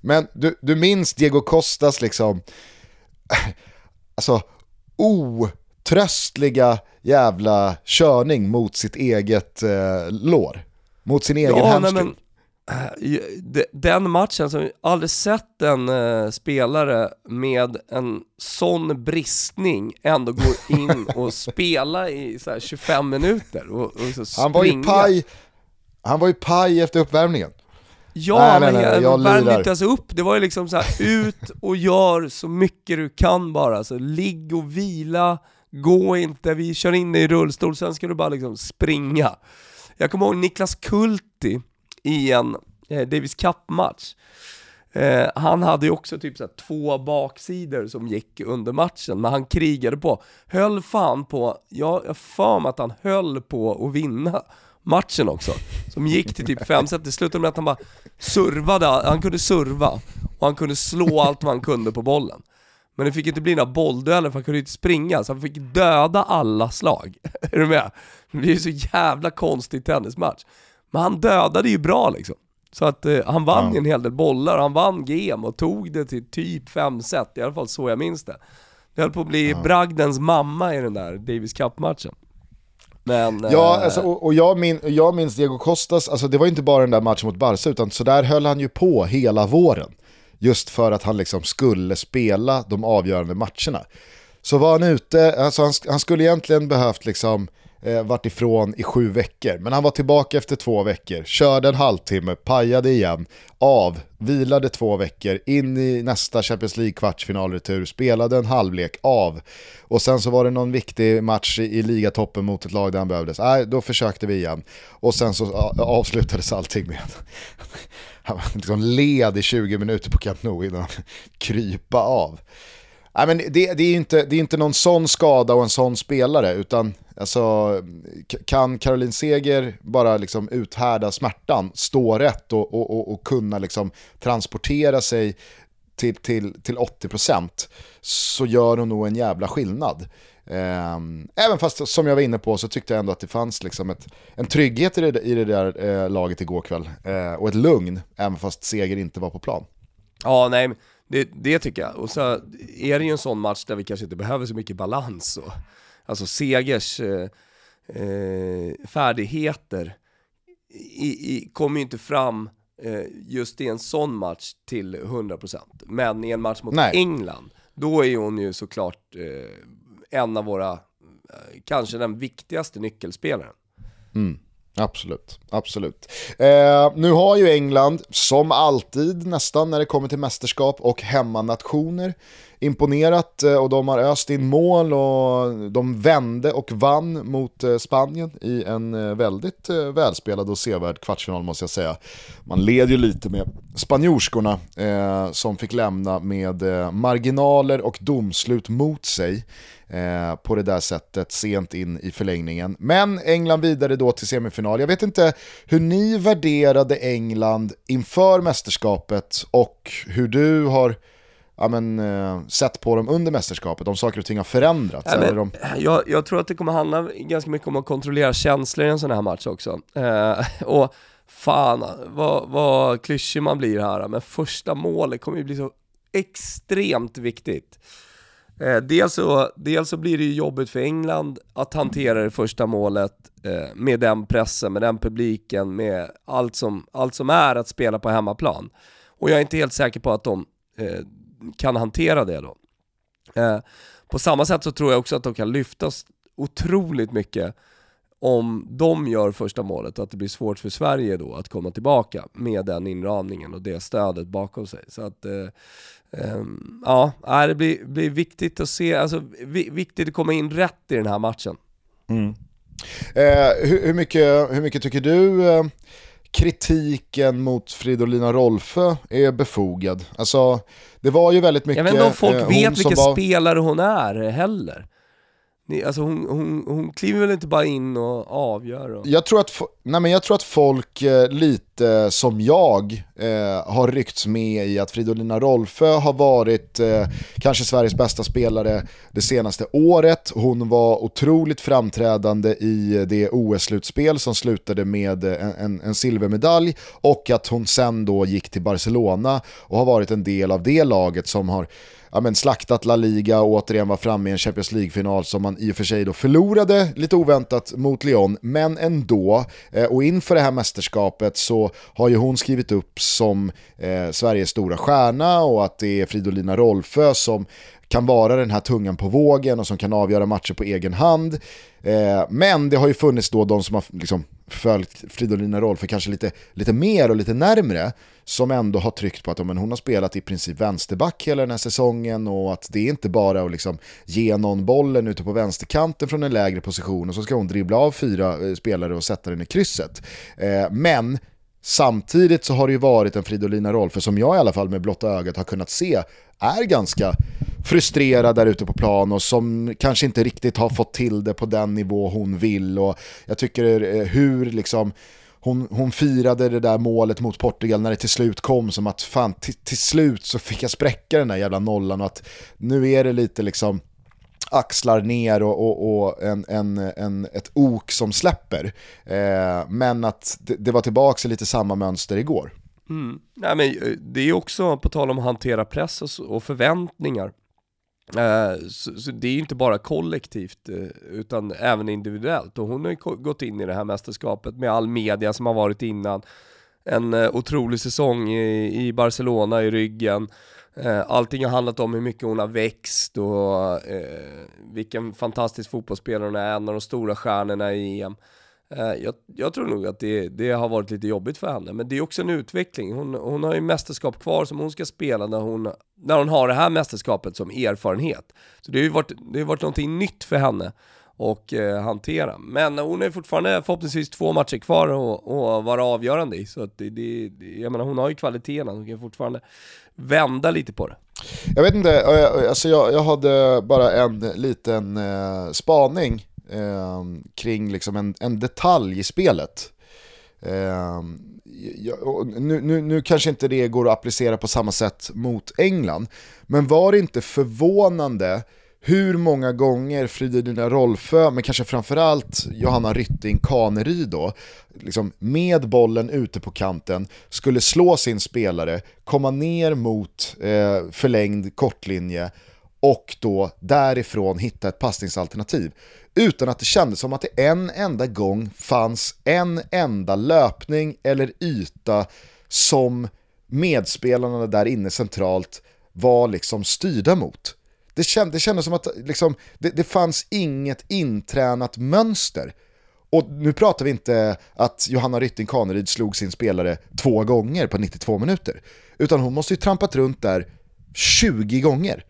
Men du, du minns Diego Costas liksom, alltså oh otröstliga jävla körning mot sitt eget eh, lår. Mot sin egen nej, hamstring. men, de- den matchen, har aldrig sett en eh, spelare med en sån bristning ändå gå in och spela i så här 25 minuter och, och så Han var ju paj, han var ju paj efter uppvärmningen. Ja, Nej, nej, men nej, jag, jag värmde inte ens upp. Det var ju liksom så här, ut och gör så mycket du kan bara. Så ligg och vila, gå inte, vi kör in dig i rullstol, sen ska du bara liksom springa. Jag kommer ihåg Niklas Kulti i en eh, Davis Cup-match. Eh, han hade ju också typ så här två baksidor som gick under matchen, men han krigade på. Höll fan på, jag har för mig att han höll på att vinna matchen också. Som gick till typ fem set. Det slutade med att han bara servade, han kunde serva och han kunde slå allt vad han kunde på bollen. Men det fick inte bli några bolldueller för han kunde inte springa, så han fick döda alla slag. Är du med? Det blir ju så jävla konstig tennismatch. Men han dödade ju bra liksom. Så att eh, han vann Ja. ju en hel del bollar, han vann game och tog det till typ fem set, i alla fall så jag minns det. Det höll på att bli bragdens mamma i den där Davis Cup-matchen. Men... Ja, eh, alltså, och, och jag, min, jag minns Diego Costas, alltså det var inte bara den där matchen mot Barca, utan så där höll han ju på hela våren. Just för att han liksom skulle spela de avgörande matcherna. Så var han ute, alltså han, han skulle egentligen behövt liksom eh, varit ifrån i sju veckor, men han var tillbaka efter två veckor, körde en halvtimme, pajade igen, av, vilade två veckor, in i nästa Champions League kvartsfinalretur, spelade en halvlek, av. Och sen så var det någon viktig match i, i ligatoppen mot ett lag där han behövdes. Nej, då försökte vi igen. Och sen så a- avslutades allting med han liksom led i 20 minuter på Camp Nou innan han krypa av. Nej, men det, det är ju inte, det är inte någon sån skada och en sån spelare, utan alltså, kan Caroline Seger bara liksom uthärda smärtan, stå rätt och, och, och, och kunna liksom transportera sig till, till, till 80% så gör hon nog en jävla skillnad. Ehm, även fast som jag var inne på så tyckte jag ändå att det fanns liksom ett, en trygghet i det, i det där eh, laget igår kväll eh, och ett lugn, även fast Seger inte var på plan. Ja, nej, det, det tycker jag. Och så är det ju en sån match där vi kanske inte behöver så mycket balans. Och, alltså Segers eh, eh, färdigheter i, i, kommer ju inte fram just i en sån match till 100%. Men i en match mot Nej. England, då är hon ju såklart eh, en av våra, eh, kanske den viktigaste nyckelspelaren. Mm. Absolut, absolut. Eh, nu har ju England, som alltid nästan när det kommer till mästerskap och hemmanationer, imponerat eh, och de har öst in mål och de vände och vann mot eh, Spanien i en eh, väldigt välspelad och sevärd kvartsfinal måste jag säga. Man led ju lite med spanjorskorna eh, som fick lämna med marginaler och domslut mot sig eh, på det där sättet sent in i förlängningen. Men England vidare då till semifinal. Jag vet inte hur ni värderade England inför mästerskapet och hur du har ja, men, eh, sett på dem under mästerskapet, om saker och ting har förändrats. Eller men, om... jag, jag tror att det kommer handla ganska mycket om att kontrollera känslor i en sån här match också. Eh, och fan vad, vad klyschig man blir här, men första målet kommer ju bli så extremt viktigt. Eh, dels, så, dels så blir det ju jobbigt för England att hantera det första målet eh, med den pressen, med den publiken, med allt som, allt som är att spela på hemmaplan. Och jag är inte helt säker på att de eh, kan hantera det då. Eh, på samma sätt så tror jag också att de kan lyftas otroligt mycket om de gör första målet, och att det blir svårt för Sverige då att komma tillbaka med den inramningen och det stödet bakom sig. Så att, eh, eh, ja, det blir, blir viktigt att se, alltså viktigt att komma in rätt i den här matchen. Mm. Eh, hur, hur, mycket, hur mycket tycker du eh, kritiken mot Fridolina Rolfö är befogad? Alltså, det var ju väldigt mycket... Jag vet inte om folk eh, vet vilken var- spelare hon är heller. Ni- Alltså hon, hon, hon kliver väl inte bara in och avgör? Och... Jag tror, att, nej men jag tror att folk eh, lite som jag eh, har ryckts med i att Fridolina Rolfö har varit eh, kanske Sveriges bästa spelare det senaste året. Hon var otroligt framträdande i det OS-slutspel som slutade med eh, en, en, en silvermedalj och att hon sen då gick till Barcelona och har varit en del av det laget som har ja, men slaktat La Liga och återigen var framme i en Champions League-final som man i och för sig då förlorade lite oväntat mot Lyon, men ändå. Eh, och inför det här mästerskapet så har ju hon skrivit upp som eh, Sveriges stora stjärna och att det är Fridolina Rolfö som kan vara den här tungan på vågen och som kan avgöra matcher på egen hand. Eh, men det har ju funnits då de som har liksom följt Fridolina Rolfö kanske lite, lite mer och lite närmre som ändå har tryckt på att men hon har spelat i princip vänsterback hela den här säsongen och att det är inte bara att liksom ge någon bollen ute på vänsterkanten från en lägre position och så ska hon dribbla av fyra eh, spelare och sätta den i krysset. Eh, men Samtidigt så har det ju varit en Fridolina Rolfö som jag i alla fall med blotta ögat har kunnat se är ganska frustrerad där ute på plan och som kanske inte riktigt har fått till det på den nivå hon vill och jag tycker eh, hur liksom hon, hon firade det där målet mot Portugal när det till slut kom som att fan till, slut så fick jag spräcka den där jävla nollan och att nu är det lite liksom axlar ner och, och, och en, en, en, ett ok som släpper. Eh, men att det, det var tillbaka i lite samma mönster igår. Mm. Nej, men eh, det är också på tal om att hantera press och, och förväntningar. Eh, så, så det är ju inte bara kollektivt eh, utan även individuellt och hon har ju gått in i det här mästerskapet med all media som har varit innan. En eh, otrolig säsong i, i Barcelona i ryggen. Allting har handlat om hur mycket hon har växt och eh, vilken fantastisk fotbollsspelare hon är, en av de stora stjärnorna i EM. Eh, jag, jag tror nog att det, det har varit lite jobbigt för henne, men det är också en utveckling. Hon, hon har ju mästerskap kvar som hon ska spela när hon, när hon har det här mästerskapet som erfarenhet. Så det har ju varit, det har varit någonting nytt för henne och eh, hantera. Men hon är fortfarande förhoppningsvis två matcher kvar och, och vara avgörande i. Så att det, det, jag menar, hon har ju kvaliteterna, hon kan fortfarande vända lite på det. Jag vet inte, eh, alltså jag, jag hade bara en liten eh, spaning eh, kring liksom en, en detalj i spelet. Eh, jag, och nu, nu, nu kanske inte det går att applicera på samma sätt mot England, men var det inte förvånande hur många gånger Fridolina Rolfö, men kanske framförallt Johanna Rytting Kaneryd då, liksom med bollen ute på kanten, skulle slå sin spelare, komma ner mot eh, förlängd kortlinje och då därifrån hitta ett passningsalternativ. Utan att det kändes som att det en enda gång fanns en enda löpning eller yta som medspelarna där inne centralt var liksom styrda mot. Det, känd, det kändes som att liksom, det, det fanns inget intränat mönster. Och nu pratar vi inte att Johanna Rytting Kaneryd slog sin spelare två gånger på 92 minuter. Utan hon måste ju trampat runt där 20 gånger.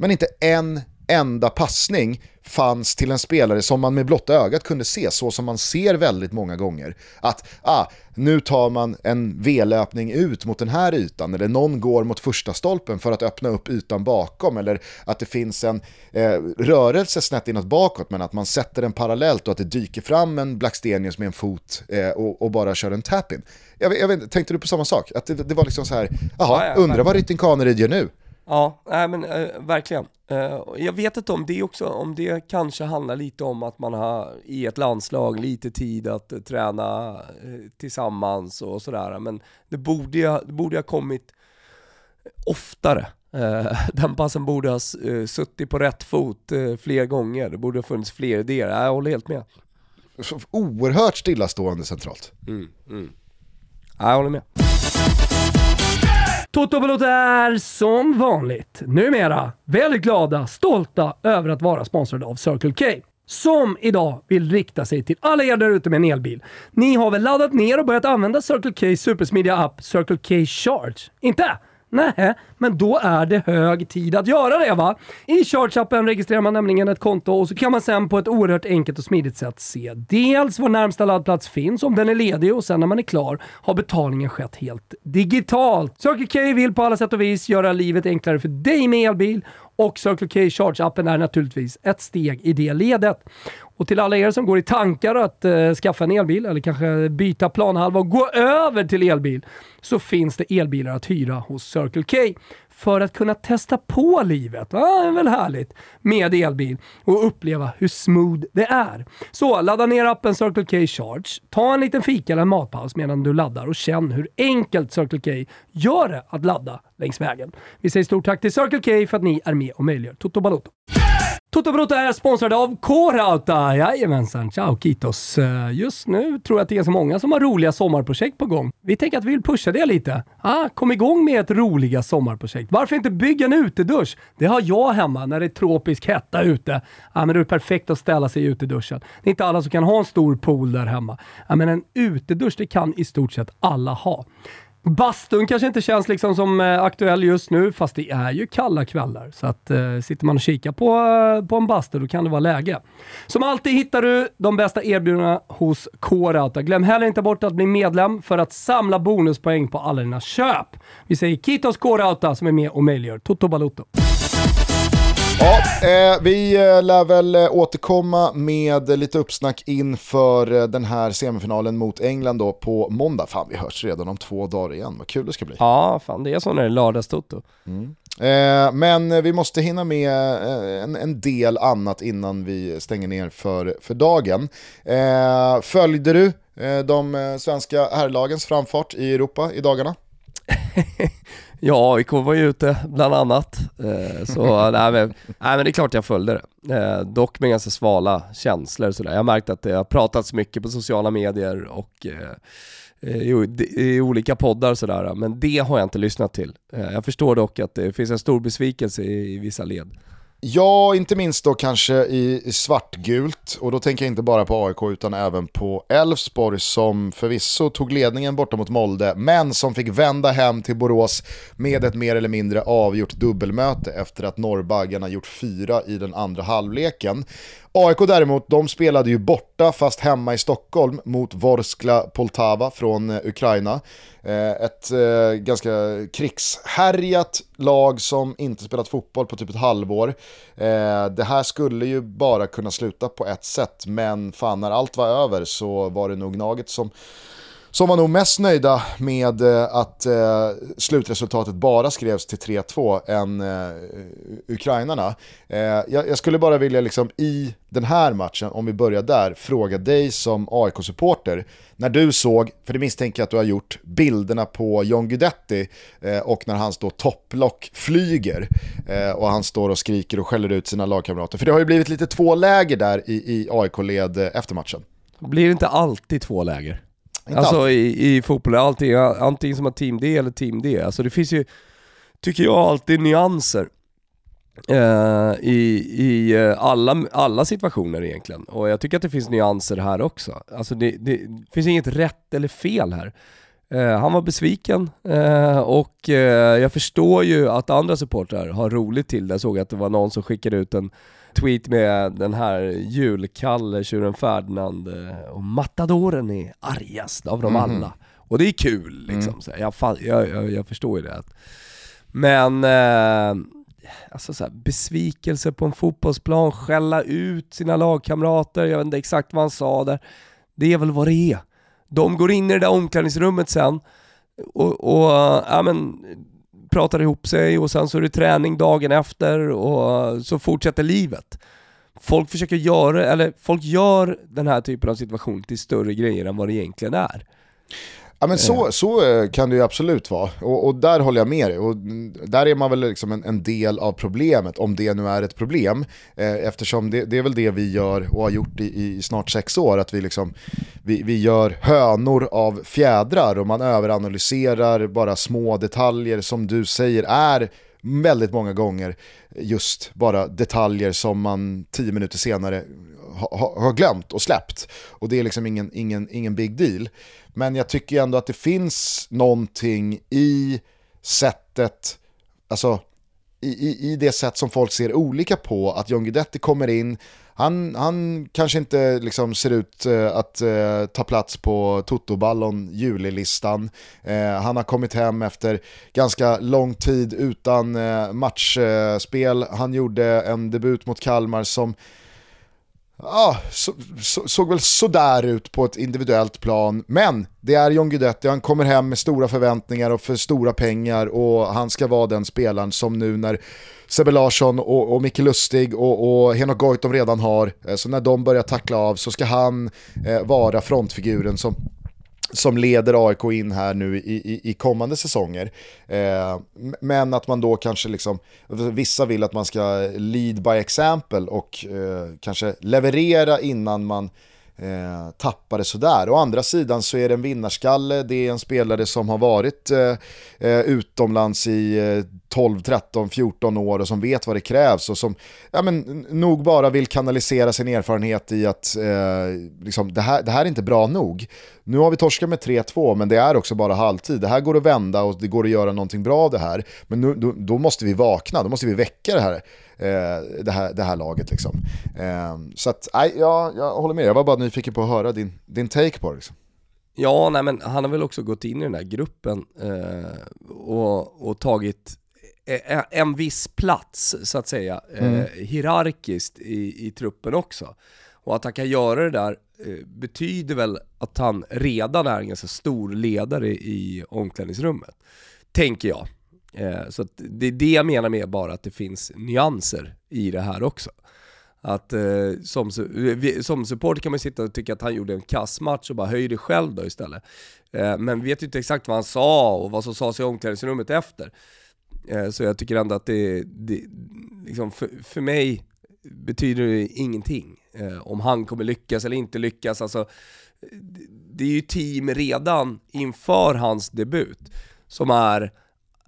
Men inte en enda passning fanns till en spelare som man med blotta ögat kunde se, så som man ser väldigt många gånger. Att ah, nu tar man en V-löpning ut mot den här ytan, eller någon går mot första stolpen för att öppna upp ytan bakom, eller att det finns en eh, rörelse snett inåt bakåt, men att man sätter den parallellt och att det dyker fram en Blackstenius med en fot eh, och, och bara kör en tap-in. Jag, jag tänkte du på samma sak? Att det, det var liksom så här, jaha, Ja, ja, undrar vad Rytting Kaneryd gör nu? Ja, nej men eh, verkligen. Eh, jag vet inte om det också, om det kanske handlar lite om att man har i ett landslag lite tid att eh, träna eh, tillsammans och sådär, men det borde, ha- det borde ha kommit oftare. Eh, den passen borde ha eh, suttit på rätt fot fler gånger, det borde ha funnits fler idéer. Jag håller helt med. Oerhört stillastående centralt. Nej, Jag håller med. Toto Balotto är som vanligt numera väldigt glada, stolta över att vara sponsrade av Circle K. som idag vill rikta sig till alla er där ute med en elbil. Ni har väl laddat ner och börjat använda Circle K supersmidiga app Circle K Charge? Inte? Nej, men då är det hög tid att göra det va? I Charge-appen registrerar man nämligen ett konto och så kan man sen på ett oerhört enkelt och smidigt sätt se dels var närmsta laddplats finns, om den är ledig och sen när man är klar har betalningen skett helt digitalt. Circle K vill på alla sätt och vis göra livet enklare för dig med elbil och Circle K Charge-appen är naturligtvis ett steg i det ledet. Och till alla er som går i tankar att eh, skaffa en elbil eller kanske byta planhalva och gå över till elbil så finns det elbilar att hyra hos Circle K för att kunna testa på livet. ah, det är väl härligt med elbil och uppleva hur smooth det är. Så ladda ner appen Circle K Charge, ta en liten fika eller en matpaus medan du laddar och känn hur enkelt Circle K gör det att ladda längs vägen. Vi säger stort tack till Circle K för att ni är med och möjliggör Toto Balotto. Toto Balotto är sponsrade av K-Rauta. Jajamensan, ciao Kitos. Eh, just nu tror jag att det är så många som har roliga sommarprojekt på gång. Vi tänker att vi vill pusha det lite. Ah, kom igång med ett roliga sommarprojekt. Varför inte bygga en utedusch? Det har jag hemma när det är tropisk hetta ute. Ah, men det är perfekt att ställa sig i uteduschen. Det är inte alla som kan ha en stor pool där hemma. Ah, men en utedusch, det kan i stort sett alla ha. Bastun kanske inte känns liksom som eh, aktuell just nu, fast det är ju kalla kvällar. Så att eh, sitter man och kikar på, eh, på en bastu, då kan det vara läge. Som alltid hittar du de bästa erbjudandena hos K-Rauta. Glöm heller inte bort att bli medlem för att samla bonuspoäng på alla dina köp. Vi säger Kitos K-Rauta som är med och möjliggör Toto Balotto. Eh, vi eh, lär väl eh, återkomma med lite uppsnack inför eh, den här semifinalen mot England då på måndag. Fan, vi hörs redan om två dagar igen, vad kul det ska bli. Ja, fan det är så när det är lördagstoto. Eh, men vi måste hinna med en, en del annat innan vi stänger ner för, för dagen. Eh, följde du de svenska herrlagens framfart i Europa i dagarna? Ja, AIK var ju ute bland annat. Eh, så nej men, nej men det är klart jag följde det. Eh, dock med ganska svala känslor sådär. Jag har märkt att det har pratats mycket på sociala medier och eh, i, olika poddar sådär. Men det har jag inte lyssnat till. Jag förstår dock att det finns en stor besvikelse i vissa led. Ja, inte minst då kanske i, svartgult. Och då tänker jag inte bara på AIK utan även på Elfsborg som förvisso tog ledningen borta mot Molde, men som fick vända hem till Borås med ett mer eller mindre avgjort dubbelmöte efter att norrbaggarna gjort fyra i den andra halvleken. AIK däremot, de spelade ju borta fast hemma i Stockholm mot Vorskla Poltava från eh, Ukraina. Eh, ett eh, ganska krigshärjat lag som inte spelat fotboll på typ ett halvår. Det här skulle ju bara kunna sluta på ett sätt, men fan när allt var över så var det nog Naget som som var nog mest nöjda med eh, att eh, slutresultatet bara skrevs till 3-2 än eh, ukrainarna. Eh, jag, jag skulle bara vilja liksom i den här matchen, om vi börjar där, fråga dig som AIK-supporter. När du såg, för det misstänker jag att du har gjort, bilderna på John Guidetti eh, och när hans står topplock flyger eh, och han står och skriker och skäller ut sina lagkamrater. För det har ju blivit lite två läger där i, i AIK-led eh, efter matchen. Blir det inte alltid två läger? Inte alltså alltid. i, i fotboll är alltid antingen som har team D eller team D. Alltså det finns ju, tycker jag, alltid nyanser. eh, I, i eh, alla, alla situationer egentligen. Och jag tycker att det finns nyanser här också. Alltså det, det finns inget rätt eller fel här. Eh, han var besviken och jag förstår ju att andra supportrar har roligt till det. Jag såg att det var någon som skickade ut en tweet med den här julkalle, tjuren Ferdinand eh, och matadoren är argast av dem alla. Och det är kul liksom. Så jag, jag, jag, jag förstår ju det. Men eh, alltså så här, besvikelse på en fotbollsplan, skälla ut sina lagkamrater, jag vet inte exakt vad han sa där. Det är väl vad det är. De går in i det där omklädningsrummet sen och, och ja, men, pratar ihop sig och sen så är det träning dagen efter och så fortsätter livet. Folk försöker göra, eller folk gör den här typen av situation till större grejer än vad det egentligen är. Ja men så, så eh, kan det ju absolut vara, och, och där håller jag med dig. Och där är man väl liksom en, en del av problemet, om det nu är ett problem. Eh, eftersom det, det är väl det vi gör och har gjort i, i snart sex år, att vi, liksom, vi, vi gör hönor av fjädrar och man överanalyserar bara små detaljer som du säger är väldigt många gånger just bara detaljer som man tio minuter senare har ha, har glömt och släppt. Och det är liksom ingen, ingen, ingen big deal. Men jag tycker ändå att det finns någonting i sättet, alltså i, i, i det sätt som folk ser olika på, att John Guidetti kommer in, han, han kanske inte liksom ser ut eh, att eh, ta plats på Toto-ballon julilistan. Eh, han har kommit hem efter ganska lång tid utan eh, matchspel. Han gjorde en debut mot Kalmar som ja, så, så, såg väl sådär ut på ett individuellt plan. Men det är John Guidetti, han kommer hem med stora förväntningar och för stora pengar och han ska vara den spelaren som nu när Sebbe Larsson och, och Micke Lustig och, och Henok Goitom redan har, eh, så när de börjar tackla av så ska han eh, vara frontfiguren som som leder AIK in här nu i, i, i kommande säsonger. Eh, men att man då kanske liksom, vissa vill att man ska lead by example och eh, kanske leverera innan man eh, tappade sådär. Å andra sidan så är det en vinnarskalle, det är en spelare som har varit eh, eh utomlands i eh, 12, 13, 14 år och som vet vad det krävs och som ja, men, nog bara vill kanalisera sin erfarenhet i att eh, liksom, det, här, det här är inte bra nog. Nu har vi torskat med 3-2 men det är också bara halvtid. Det här går att vända och det går att göra någonting bra av det här. Men nu, då, då måste vi vakna, då måste vi väcka det här, det här, det här laget. Liksom. Eh, så att, nej, jag, jag håller med, jag var bara nyfiken på att höra din, din take på det. Liksom. Ja, nej men han har väl också gått in i den här gruppen eh, och, och tagit Eh, en viss plats, så att säga, eh, mm. eh, hierarkiskt i, i truppen också. Och att han kan göra det där eh, betyder väl att han redan är en ganska stor ledare i omklädningsrummet. Tänker jag. Eh, så det är det jag menar med bara att det finns nyanser i det här också. Att eh, som, som supporter kan man sitta och tycka att han gjorde en kassmatch och bara höj det själv då istället. Eh, men vet ju inte exakt vad han sa och vad som sades i omklädningsrummet efter. Eh, så jag tycker ändå att det, det liksom för, för mig betyder det ingenting. Eh, om han kommer lyckas eller inte lyckas. Alltså, det är ju team redan inför hans debut som är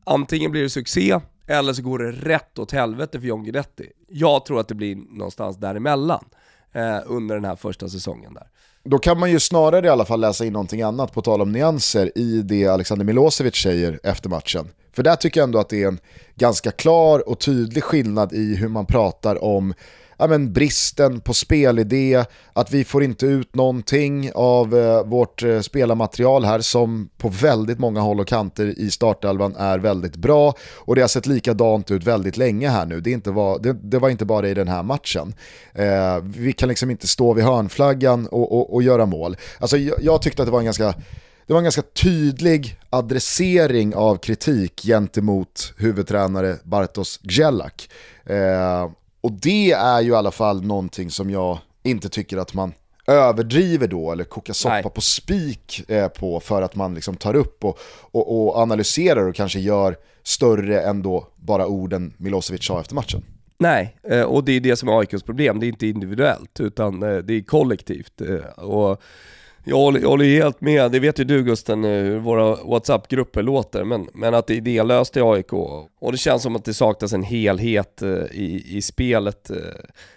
antingen blir det succé eller så går det rätt åt helvete för John Guidetti. Jag tror att det blir någonstans däremellan eh, under den här första säsongen där. Då kan man ju snarare i alla fall läsa in någonting annat, på tal om nyanser, i det Alexander Milosevic säger efter matchen. För där tycker jag ändå att det är en ganska klar och tydlig skillnad i hur man pratar om ja, men bristen på spelidé, att vi får inte ut någonting av eh, vårt eh, spelarmaterial här som på väldigt många håll och kanter i startelvan är väldigt bra och det har sett likadant ut väldigt länge här nu. Det, inte var, det, det var inte bara i den här matchen. Eh, vi kan liksom inte stå vid hörnflaggan och, och, och göra mål. Alltså, jag, jag tyckte att det var en ganska det var en ganska tydlig adressering av kritik gentemot huvudtränare Bartosz Gjelak. Eh, och det är ju i alla fall någonting som jag inte tycker att man överdriver då eller kokar soppa Nej. på spik eh, på för att man liksom tar upp och, och, och, analyserar och kanske gör större än då bara orden Milosevic sa efter matchen. Nej, eh, och det är det som är AIKs problem. Det är inte individuellt utan eh, det är kollektivt. Eh, och jag håller, jag håller helt med, det vet ju du Gusten eh, hur våra WhatsApp-grupper låter, men, men att det är idélöst i AIK. Och det känns som att det saknas en helhet eh, i, i spelet. Eh.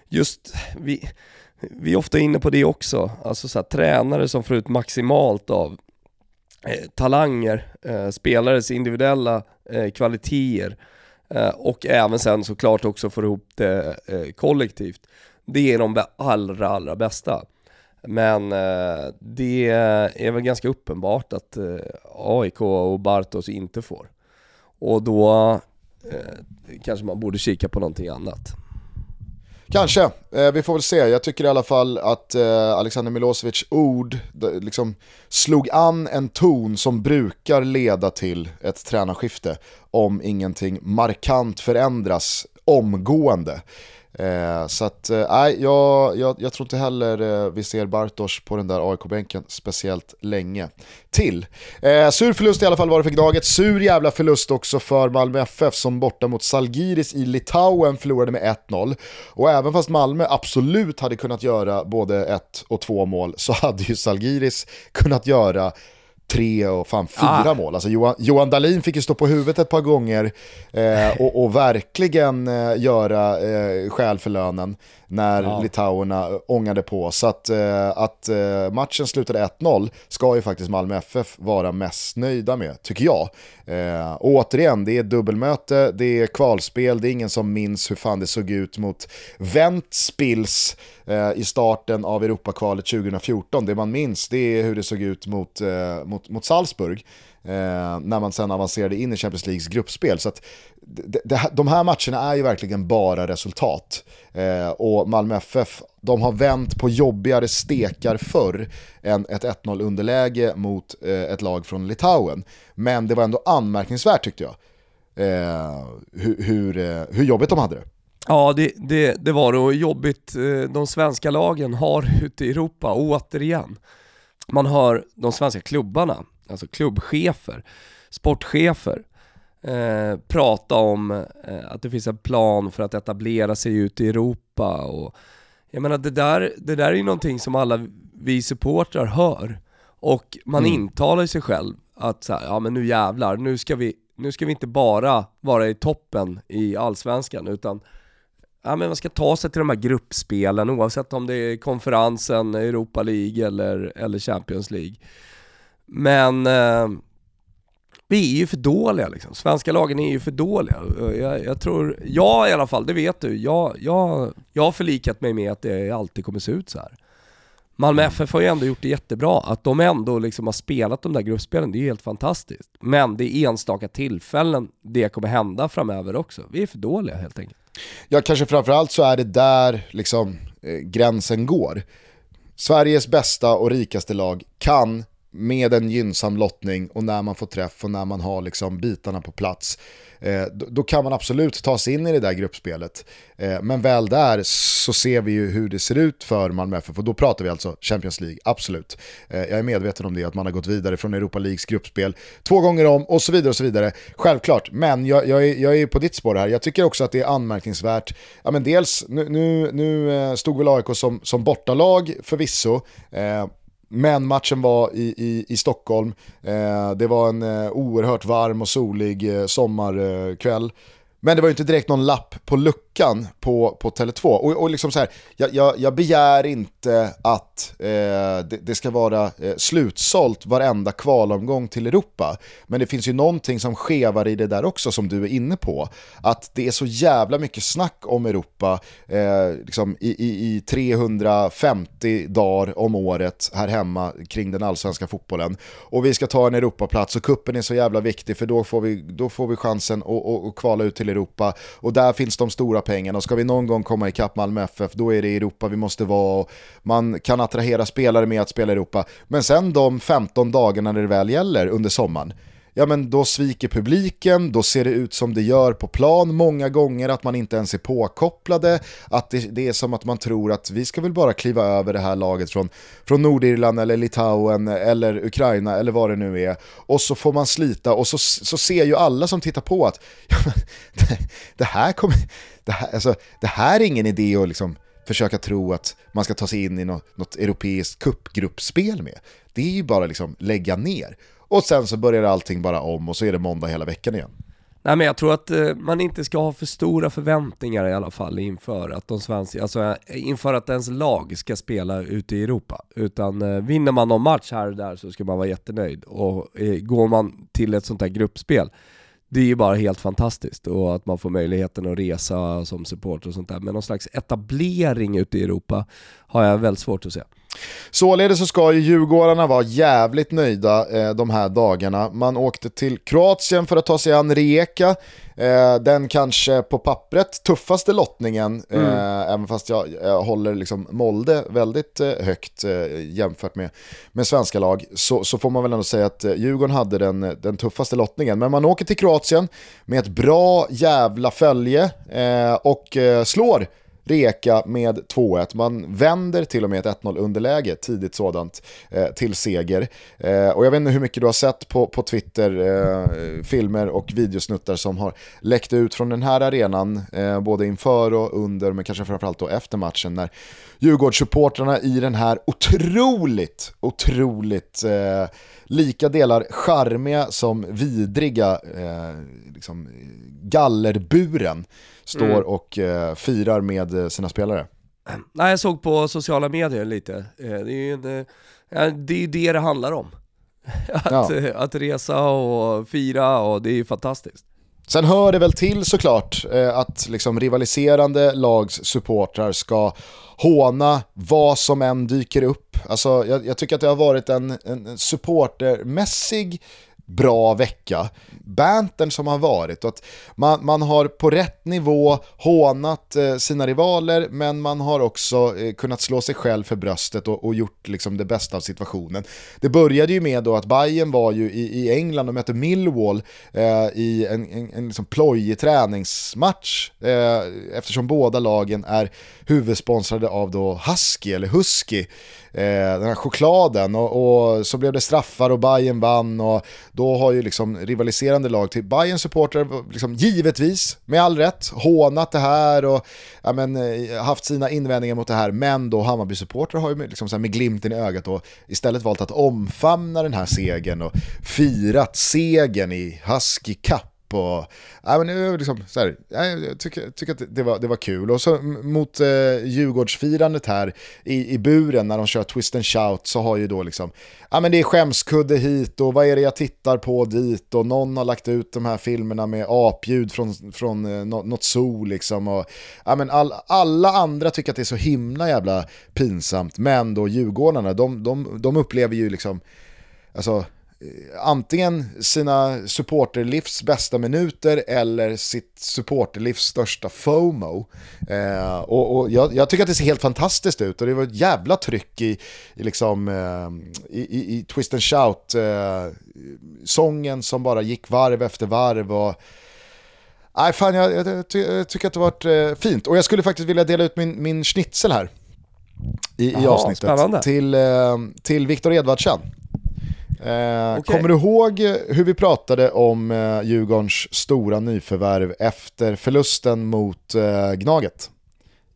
Just, vi, vi är ofta inne på det också, alltså så här, tränare som får ut maximalt av eh, talanger, eh, spelares individuella eh, kvaliteter eh, och även sen såklart också får ihop det eh, kollektivt. Det är de allra, allra bästa. Men eh, det är väl ganska uppenbart att eh, AIK och Bartos inte får. Och då eh, kanske man borde kika på någonting annat. Kanske, eh, vi får väl se. Jag tycker i alla fall att eh, Alexander Milosevics ord liksom slog an en ton som brukar leda till ett tränarskifte om ingenting markant förändras omgående. Eh, så att, eh, nej, jag, jag, jag, tror inte heller eh, vi ser Bartosz på den där AIK-bänken speciellt länge till. Eh, sur förlust i alla fall var det för Gnaget, sur jävla förlust också för Malmö FF som borta mot Salgiris i Litauen förlorade med 1-0. Och även fast Malmö absolut hade kunnat göra både ett och två mål så hade ju Salgiris kunnat göra tre och fan fyra Ah. mål. Alltså Johan, Johan Dahlin fick ju stå på huvudet ett par gånger eh, och, och verkligen eh, göra eh, skäl för lönen när Ja. litauerna ångade på. Så att, eh, att eh, matchen slutade 1-0 ska ju faktiskt Malmö FF vara mest nöjda med, tycker jag. Eh, och återigen, det är dubbelmöte, det är kvalspel, det är ingen som minns hur fan det såg ut mot Ventspils eh, i starten av Europakvalet 2014. Det man minns det är hur det såg ut mot, eh, mot, mot Salzburg. Eh, när man sen avancerade in i Champions Leagues gruppspel. Så att det, det, de här matcherna är ju verkligen bara resultat. Eh, och Malmö FF, de har vänt på jobbigare stekar förr än ett 1-0 underläge mot eh, ett lag från Litauen. Men det var ändå anmärkningsvärt tyckte jag. Eh, hur, hur, hur jobbigt de hade det. Ja, det, det, det var det och jobbigt eh, de svenska lagen har ute i Europa, återigen. Man hör de svenska klubbarna, alltså klubbchefer, sportchefer, eh, prata om eh, att det finns en plan för att etablera sig ute i Europa och jag menar det där, det där är ju någonting som alla vi supportrar hör och man intalar sig själv att så här, ja men nu jävlar, nu ska vi, nu ska vi inte bara vara i toppen i allsvenskan utan ja, men man ska ta sig till de här gruppspelen oavsett om det är konferensen, Europa League eller, eller Champions League. Men eh, vi är ju för dåliga liksom. Svenska lagen är ju för dåliga. Jag, jag tror, jag i alla fall, det vet du, jag, jag, jag har förlikat mig med att det alltid kommer se ut så här. Malmö FF har ju ändå gjort det jättebra, att de ändå liksom har spelat de där gruppspelen, det är ju helt fantastiskt. Men det är enstaka tillfällen det kommer hända framöver också. Vi är för dåliga helt enkelt. Ja, kanske framförallt så är det där liksom, eh, gränsen går. Sveriges bästa och rikaste lag kan med en gynnsam lottning och när man får träff och när man har liksom bitarna på plats, eh, då, då kan man absolut ta sig in i det där gruppspelet. Eh, men väl där så ser vi ju hur det ser ut för Malmö FF och då pratar vi alltså Champions League, absolut. Eh, jag är medveten om det, att man har gått vidare från Europa Leagues gruppspel två gånger om och så vidare och så vidare. Självklart, men jag, jag, är, jag är på ditt spår här. Jag tycker också att det är anmärkningsvärt. Ja, men dels, nu, nu, nu eh, stod väl AIK som, som bortalag förvisso, eh, men matchen var i, i, i Stockholm. Eh, det var en eh, oerhört varm och solig eh, sommarkväll. Men det var ju inte direkt någon lapp på luckan på, på Tele2. Och, och liksom så här, jag, jag, jag begär inte att eh, det, det ska vara eh, slutsålt varenda kvalomgång till Europa. Men det finns ju någonting som skevar i det där också som du är inne på. Att det är så jävla mycket snack om Europa eh, liksom i, i, i 350 dagar om året här hemma kring den allsvenska fotbollen. Och vi ska ta en Europaplats och kuppen är så jävla viktig för då får vi, då får vi chansen att, att, att kvala ut till Europa. Och där finns de stora pengarna och ska vi någon gång komma ikapp Malmö FF då är det i Europa vi måste vara och man kan attrahera spelare med att spela i Europa. Men sen de 15 dagarna när det väl gäller under sommaren ja men då sviker publiken, då ser det ut som det gör på plan många gånger, att man inte ens är påkopplade, att det, det är som att man tror att vi ska väl bara kliva över det här laget från, från Nordirland eller Litauen eller Ukraina eller vad det nu är, och så får man slita och så, så ser ju alla som tittar på att ja, men, det, det, här kommer, det, här, alltså, det här är ingen idé att liksom försöka tro att man ska ta sig in i något, något europeiskt cupgruppspel med. Det är ju bara liksom lägga ner. Och sen så börjar allting bara om och så är det måndag hela veckan igen. Nej men jag tror att eh, man inte ska ha för stora förväntningar i alla fall inför att de svenska, alltså eh, inför att ens lag ska spela ute i Europa. Utan eh, vinner man någon match här och där så ska man vara jättenöjd. Och går man till ett sånt här gruppspel, det är ju bara helt fantastiskt och att man får möjligheten att resa som supporter och sånt där. Men någon slags etablering ute i Europa har jag väldigt svårt att se. Således så ska ju Djurgårdarna vara jävligt nöjda eh, de här dagarna. Man åkte till Kroatien för att ta sig an Rijeka. Eh, den kanske på pappret tuffaste lottningen, eh, även fast jag, jag håller liksom Molde väldigt eh, högt eh, jämfört med, med svenska lag, så, så får man väl ändå säga att eh, Djurgården hade den, den tuffaste lottningen. Men man åker till Kroatien med ett bra jävla följe eh, och eh, slår Reka med 2-1. Man vänder till och med ett 1-0 underläge, tidigt sådant, eh, till seger. Eh, och jag vet inte hur mycket du har sett på, på Twitter, eh, filmer och videosnuttar som har läckt ut från den här arenan, eh, både inför och under, men kanske framförallt då efter matchen, när Djurgårdssupportrarna i den här otroligt, otroligt eh, lika delar charmiga som vidriga eh, liksom, gallerburen står Mm. och eh, firar med eh, sina spelare. Nej, jag såg på sociala medier lite. Eh, Det är ju en, eh, det, är det det handlar om. Att, Ja. att resa och fira och det är ju fantastiskt. Sen hör det väl till såklart att liksom rivaliserande lags supportrar ska håna vad som än dyker upp. Alltså, jag, jag tycker att det har varit en, en supportermässig bra vecka. Bantern som har varit och att man, man har på rätt nivå hånat eh, sina rivaler men man har också eh, kunnat slå sig själv för bröstet och, och gjort liksom, det bästa av situationen. Det började ju med då att Bayern var ju i, i England och mötte Millwall eh, i en, en, en liksom plojig träningsmatch eh, eftersom båda lagen är huvudsponsrade av då Husky eller Husky, eh, Eh, den här chokladen. Och, och så blev det straffar och Bayern vann. Och då har ju liksom rivaliserande lag till Bayern supportrar liksom givetvis med all rätt hånat det här och ja, men, eh, haft sina invändningar mot det här. Men då Hammarby supportrar har ju med, liksom så här med glimten i ögat och istället valt att omfamna den här segern och firat segern i Husky Cup och, ja, men, liksom, så här, jag tycker, tycker att det var, det var kul. Och så mot eh, Djurgårdsfirandet här i, i buren när de kör twist and shout så har ju då liksom, ja men det är skämskudde hit och vad är det jag tittar på dit och någon har lagt ut de här filmerna med apljud från, från eh, något zoo liksom. Och, ja, men all, alla andra tycker att det är så himla jävla pinsamt men då Djurgårdarna, de, de, de upplever ju liksom, alltså antingen sina supporterlivs bästa minuter eller sitt supporterlivs största FOMO. Eh, och och jag, jag tycker att det ser helt fantastiskt ut och det var ett jävla tryck i, i, liksom, eh, i, i, i Twist and Shout eh, som bara gick varv efter varv. Och, Nej, fan, jag, jag, ty, jag tycker att det varit eh, fint. Och jag skulle faktiskt vilja dela ut min, min schnitzel här i, i Jaha, avsnittet spännande. till, eh, till Viktor Edvardsen. Eh, Okej. Kommer du ihåg hur vi pratade om eh, Djurgårdens stora nyförvärv efter förlusten mot eh, Gnaget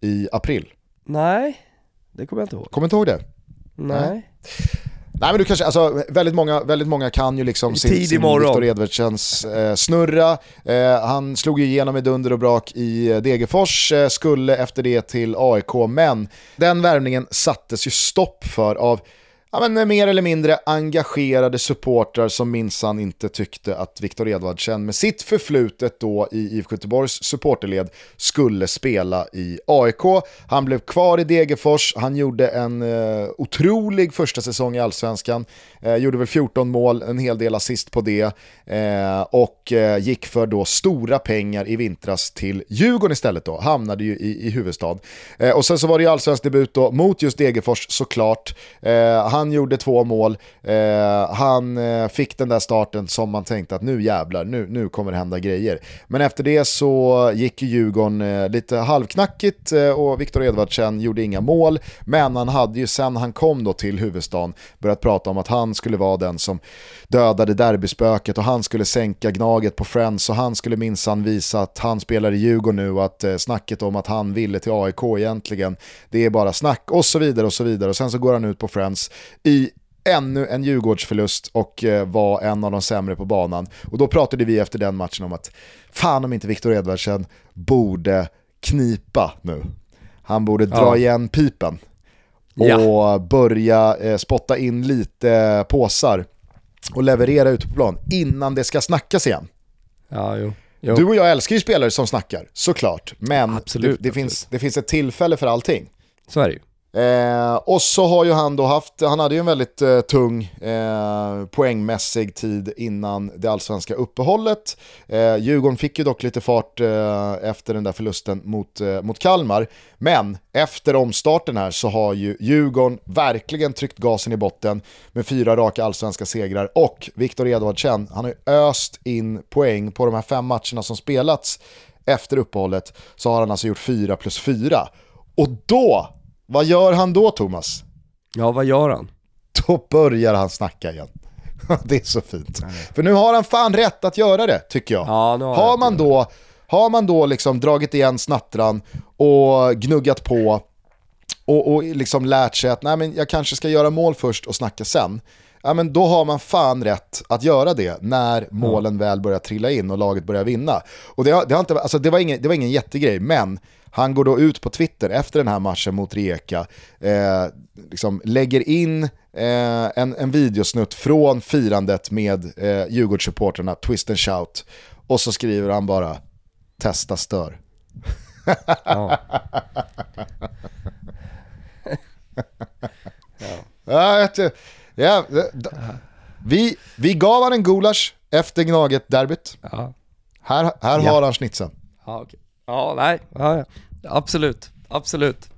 i april? Nej, det kommer jag inte ihåg. Kommer du inte ihåg det? Nej. Nej men du kanske, alltså väldigt många, väldigt många kan ju liksom sin, sin. Viktor Edvardsens eh, snurra. Eh, han slog ju igenom i dunder och brak i eh, Degerfors, eh, skulle efter det till AIK, men den värvningen sattes ju stopp för av ja, men, mer eller mindre engagerade supportrar som minsann inte tyckte att Viktor Edvardsen med sitt förflutet då i IFK Göteborgs supporterled skulle spela i AIK. Han blev kvar i Degerfors, han gjorde en eh, otrolig första säsong i Allsvenskan, eh, gjorde väl 14 mål, en hel del assist på det eh, och eh, gick för då stora pengar i vintras till Djurgården istället då, hamnade ju i, i huvudstad. Eh, och sen så var det ju allsvensk debut då mot just Degerfors såklart. Eh, han gjorde två mål, eh, han eh, fick den där starten som man tänkte att nu jävlar, nu, nu kommer det hända grejer. Men efter det så gick Djurgården eh, lite halvknackigt eh, och Viktor Edvardsen gjorde inga mål, men han hade ju sen han kom då till huvudstaden börjat prata om att han skulle vara den som dödade derbyspöket och han skulle sänka Gnaget på Friends och han skulle minsann visa att han spelar i Djurgården nu och att eh, snacket om att han ville till AIK egentligen, det är bara snack och så vidare och så vidare. Och sen så går han ut på Friends i ännu en Djurgårdsförlust och eh, var en av de sämre på banan. Och då pratade vi efter den matchen om att fan om inte Viktor Edvardsen borde knipa nu. Han borde dra Ja. igen pipen Ja. och börja eh, spotta in lite påsar och leverera ute på plan innan det ska snackas igen. Ja, jo. jo. Du och jag älskar ju spelare som snackar, såklart. Men Absolut, det, det, absolut. Finns, det finns ett tillfälle för allting. Så är det ju. Eh, och så har ju han då haft, han hade ju en väldigt eh, tung eh, poängmässig tid innan det allsvenska uppehållet. Eh, Djurgården fick ju dock lite fart eh, efter den där förlusten mot, eh, mot Kalmar. Men efter omstarten här så har ju Djurgården verkligen tryckt gasen i botten med fyra raka allsvenska segrar och Viktor Edvardsen, han har ju öst in poäng på de här fem matcherna som spelats efter uppehållet så har han alltså gjort 4 plus 4. Och då, vad gör han då Thomas? Ja, vad gör han? Då börjar han snacka igen. det är så fint. För nu har han fan rätt att göra det, tycker jag. Ja, har har, man då, har man då liksom dragit igen snattran och gnuggat på och, och liksom lärt sig att nej, men jag kanske ska göra mål först och snacka sen. Ja, men då har man fan rätt att göra det när målen väl börjar trilla in och laget börjar vinna. Och det, har, det, har inte, alltså det, var ingen, det var ingen jättegrej, men han går då ut på Twitter efter den här matchen mot Rijeka, eh, liksom lägger in eh, en, en videosnutt från firandet med eh, Djurgårdssupportrarna, Twist and Shout, och så skriver han bara “testa stör”. Ja. Ja, ja, vi, vi gav han en gulasch efter Gnaget-derbyt. Ja, Här, här Ja. har han schnitzeln. ja okej. Ja, nej. Ja, ja. Absolut, absolut.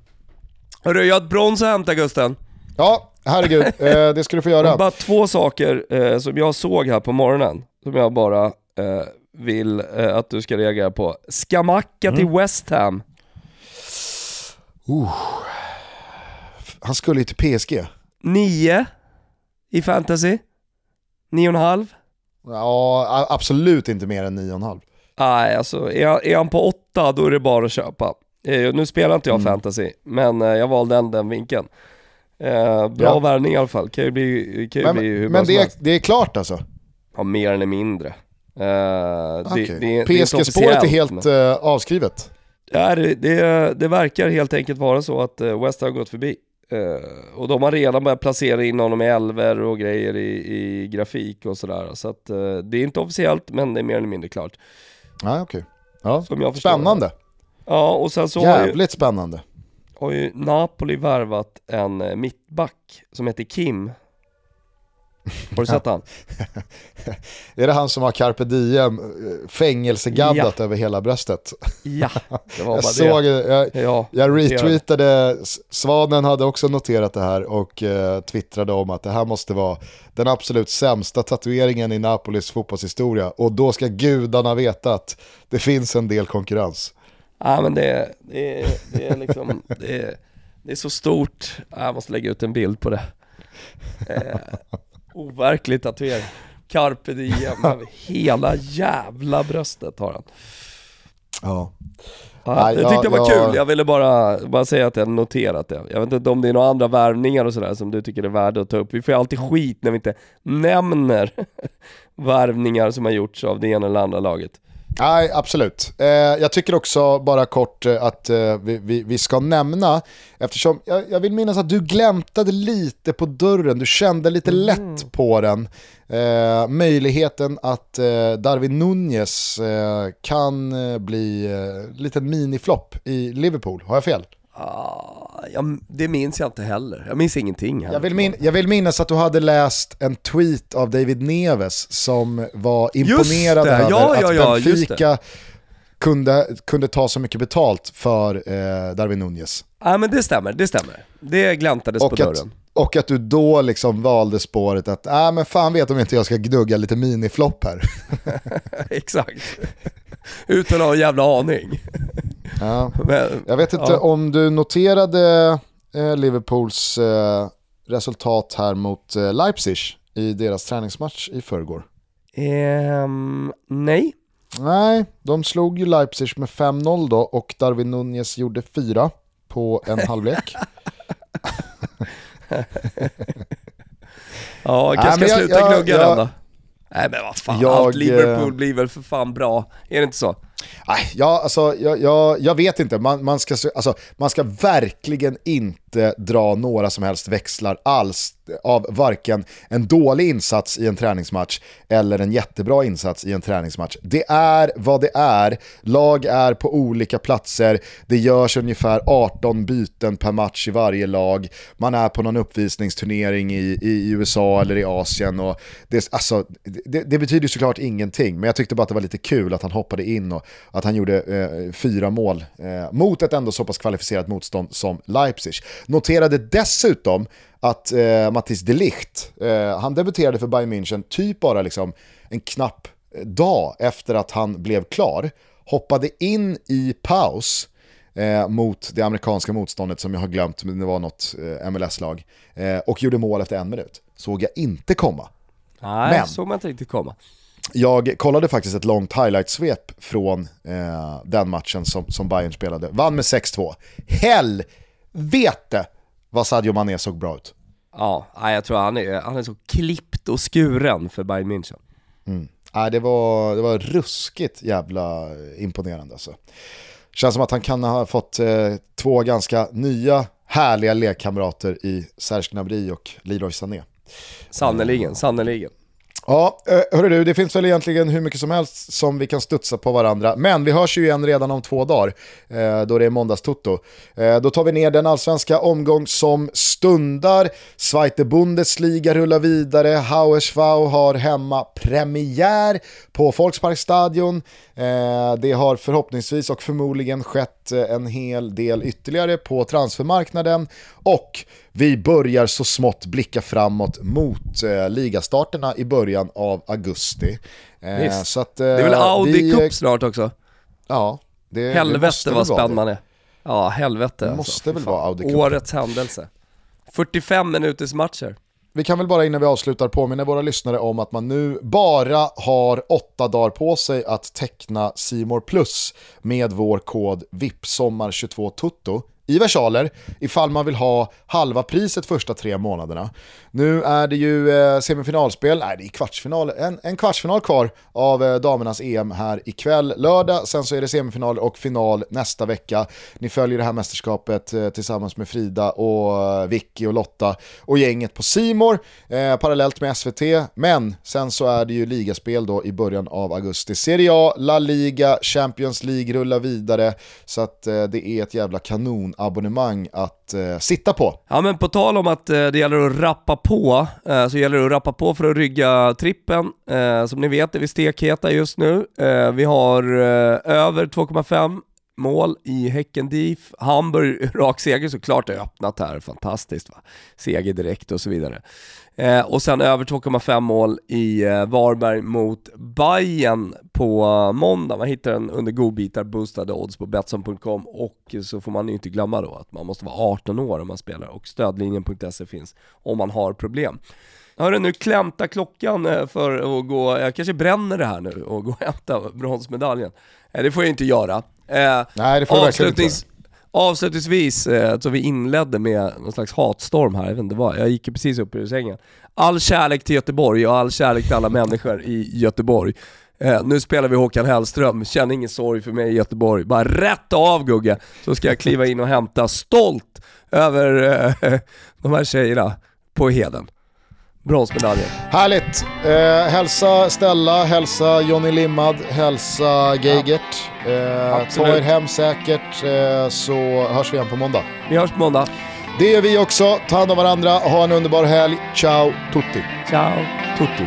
Hörru, jag har ett brons att hämta Gusten. Ja, herregud, eh, det ska du få göra. Bara två saker eh, som jag såg här på morgonen, som jag bara eh, vill att du ska reagera på. Skamacka till West Ham. Han skulle ju till PSG. 9 i fantasy. 9,5. Ja, absolut inte mer än 9,5. Nej, alltså är, är han på 8 då är det bara att köpa. Eh, nu spelar inte jag fantasy, men eh, jag valde ändå den vinkeln. Eh, bra Ja. värvning i alla fall, kan ju bli, kan ju Men, bli hur men det, är, det är klart alltså. Ja, mer eller mindre. Eh, är inte PSG-spåret är helt men- eh, avskrivet. Ja, det, det, det verkar helt enkelt vara så att eh, West har gått förbi. Eh, och de har redan börjat placera in honom i elver och grejer i, i grafik och sådär. Så att eh, det är inte officiellt, men det är mer eller mindre klart. Ja, okej. Ja. Som jag förstår Spännande. Ja, och sen så har ju, Jävligt spännande. har ju Napoli värvat en eh, mittback som heter Kim. Har du sett han? Är det han som har carpe diem eh, fängelsegaddat över hela bröstet? Ja, det var Jag bara såg, det. jag, Ja, jag retweetade, Svanen hade också noterat det här och eh, twittrade om att det här måste vara den absolut sämsta tatueringen i Napolis fotbollshistoria. Och då ska gudarna veta att det finns en del konkurrens. Ja men det, det, är- det är liksom, det det är så stort. Ja, Jag måste lägga ut en bild på det. Eh, overklig tatuering. Carpe diem över hela jävla bröstet har han. Ja. Ja, det jag- tyckte jag var jag- kul, jag ville bara, bara säga att jag noterat det. Jag vet inte om det är några andra värvningar och sådär som du tycker är värda att ta upp. Vi får ju alltid skit när vi inte nämner värvningar som har gjorts av det ena eller andra laget. Nej, absolut. Eh, jag tycker också bara kort eh, att eh, vi, vi, vi ska nämna, eftersom jag, jag vill minnas att du glämtade lite på dörren, du kände lite lätt på den. Eh, möjligheten att eh, Darwin Nunez eh, kan bli eh, liten miniflopp i Liverpool. Har jag fel? Ah, jag, det minns jag inte heller. Jag minns ingenting heller. Jag vill, min, jag vill minnas att du hade läst en tweet av David Neves som var imponerad över ja, att ja, ja, Benfica kunde, kunde ta så mycket betalt för eh, Darwin Nunez. Ja men det stämmer, det stämmer. Det gläntades på Och att, dörren. och att du då liksom valde spåret att, nej men fan vet om inte jag ska gnugga lite miniflopp här. Exakt. Utan att ha en jävla aning. Ja. Men, Jag vet inte Ja. om du noterade eh, Liverpools eh, resultat här mot eh, Leipzig i deras träningsmatch i förrgår. ehm, nej. Nej, de slog ju Leipzig med 5-0 då och Darwin Nunez gjorde 4 på en halvlek. Ja, men ska jag- sluta jag- gnugga jag- den då. Nej men vad fan, Jag, allt Liverpool blir väl för fan bra. Är det inte så? Nej, ja, alltså, jag, jag, jag vet inte, man, man, ska, alltså, man ska verkligen inte dra några som helst växlar alls av varken en dålig insats i en träningsmatch eller en jättebra insats i en träningsmatch. Det är vad det är, lag är på olika platser, det görs ungefär 18 byten per match i varje lag, man är på någon uppvisningsturnering i, i USA eller i Asien och det, alltså, det, det betyder såklart ingenting, men jag tyckte bara att det var lite kul att han hoppade in och att han gjorde eh, fyra mål eh, mot ett ändå så pass kvalificerat motstånd som Leipzig. Noterade dessutom att eh, Mattis de Ligt, eh, han debuterade för Bayern München typ bara liksom en knapp eh, dag efter att han blev klar. hoppade in i paus eh, mot det amerikanska motståndet som jag har glömt, men det var något eh, MLS-lag, eh, och gjorde mål efter en minut. Såg jag inte komma. Nej, Men- såg man inte riktigt komma. Jag kollade faktiskt ett långt highlight-svep från eh, den matchen som, som Bayern spelade. Vann med 6-2. Helvete vad Sadio Mané såg bra ut. Ja, jag tror han är, han är så klippt och skuren för Bayern München. Nej, det, var, det var ruskigt jävla imponerande alltså. Känns som att han kan ha fått eh, två ganska nya härliga lekkamrater i Serge Gnabry och Leroy Sané. Sannerligen, sannerligen. Ja, eh, hörru du, det finns väl egentligen hur mycket som helst som vi kan studsa på varandra. Men vi hörs ju igen redan om två dagar, eh, då det är måndagstoto. Eh, då tar vi ner den allsvenska omgång som stundar. Zweite Bundesliga rullar vidare. Hauersvau har hemma premiär på Volksparkstadion. Det har förhoppningsvis och förmodligen skett en hel del ytterligare på transfermarknaden. Och vi börjar så smått blicka framåt mot eh, ligastarterna i början av augusti. Eh, så att, eh, Det är väl Audi vi, Cup snart också? Ja, det, det Helvete måste vad det. spännande. Ja, helvete Det alltså. måste Fy väl vara Audi Cup. Årets händelse. 45 minuters matcher. Vi kan väl bara innan vi avslutar påminna våra lyssnare om att man nu bara har åtta dagar på sig att teckna Simor Plus med vår kod VIPSOMMAR22TUTTO i versaler ifall man vill ha halva priset första tre månaderna. Nu är det ju eh, semifinalspel, nej det är kvartsfinal, en, en kvartsfinal kvar av eh, damernas EM här ikväll lördag, sen så är det semifinal och final nästa vecka. Ni följer det här mästerskapet eh, tillsammans med Frida och eh, Vicky och Lotta och gänget på Simor eh, parallellt med SVT, men sen så är det ju ligaspel då i början av augusti. Serie A, La Liga, Champions League rullar vidare, så att eh, det är ett jävla kanon abonnemang att eh, sitta på. Ja men på tal om att eh, det gäller att rappa på, eh, så gäller det att rappa på för att rygga trippen. Eh, som ni vet är vi stekheta just nu. Eh, vi har eh, över 2,5 mål i Häcken DIF. Hamburg, rak seger såklart, har öppnat här, fantastiskt va. Seger direkt och så vidare. Eh, och sen över 2,5 mål i eh, Varberg mot Bayern på eh, måndag. Man hittar den under godbitar, boostade odds på Betsson.com och så får man ju inte glömma då att man måste vara 18 år om man spelar och stödlinjen.se finns om man har problem. Hörru, nu klämtar klockan eh, för att gå, jag kanske bränner det här nu och gå och hämta bronsmedaljen. Eh, Det får jag inte göra. Eh, Nej, det får du verkligen inte avslutnings, Avslutningsvis, eh, så vi inledde med någon slags hatstorm här, jag vet inte vad, jag gick ju precis upp ur sängen. All kärlek till Göteborg och all kärlek till alla människor i Göteborg. Eh, nu spelar vi Håkan Hellström, känn ingen sorg för mig i Göteborg. Bara rätt av Gugge, så ska jag kliva in och hämta stolt över eh, de här tjejerna på Heden. Bronsmedaljen. Härligt! Eh, hälsa Stella, hälsa Johnny Limmad, hälsa Geigert. Eh, ta er hem säkert eh, så hörs vi igen på måndag. Vi hörs på måndag. Det gör vi också. Ta hand om varandra, ha en underbar helg. Ciao tutti! Ciao, tutti.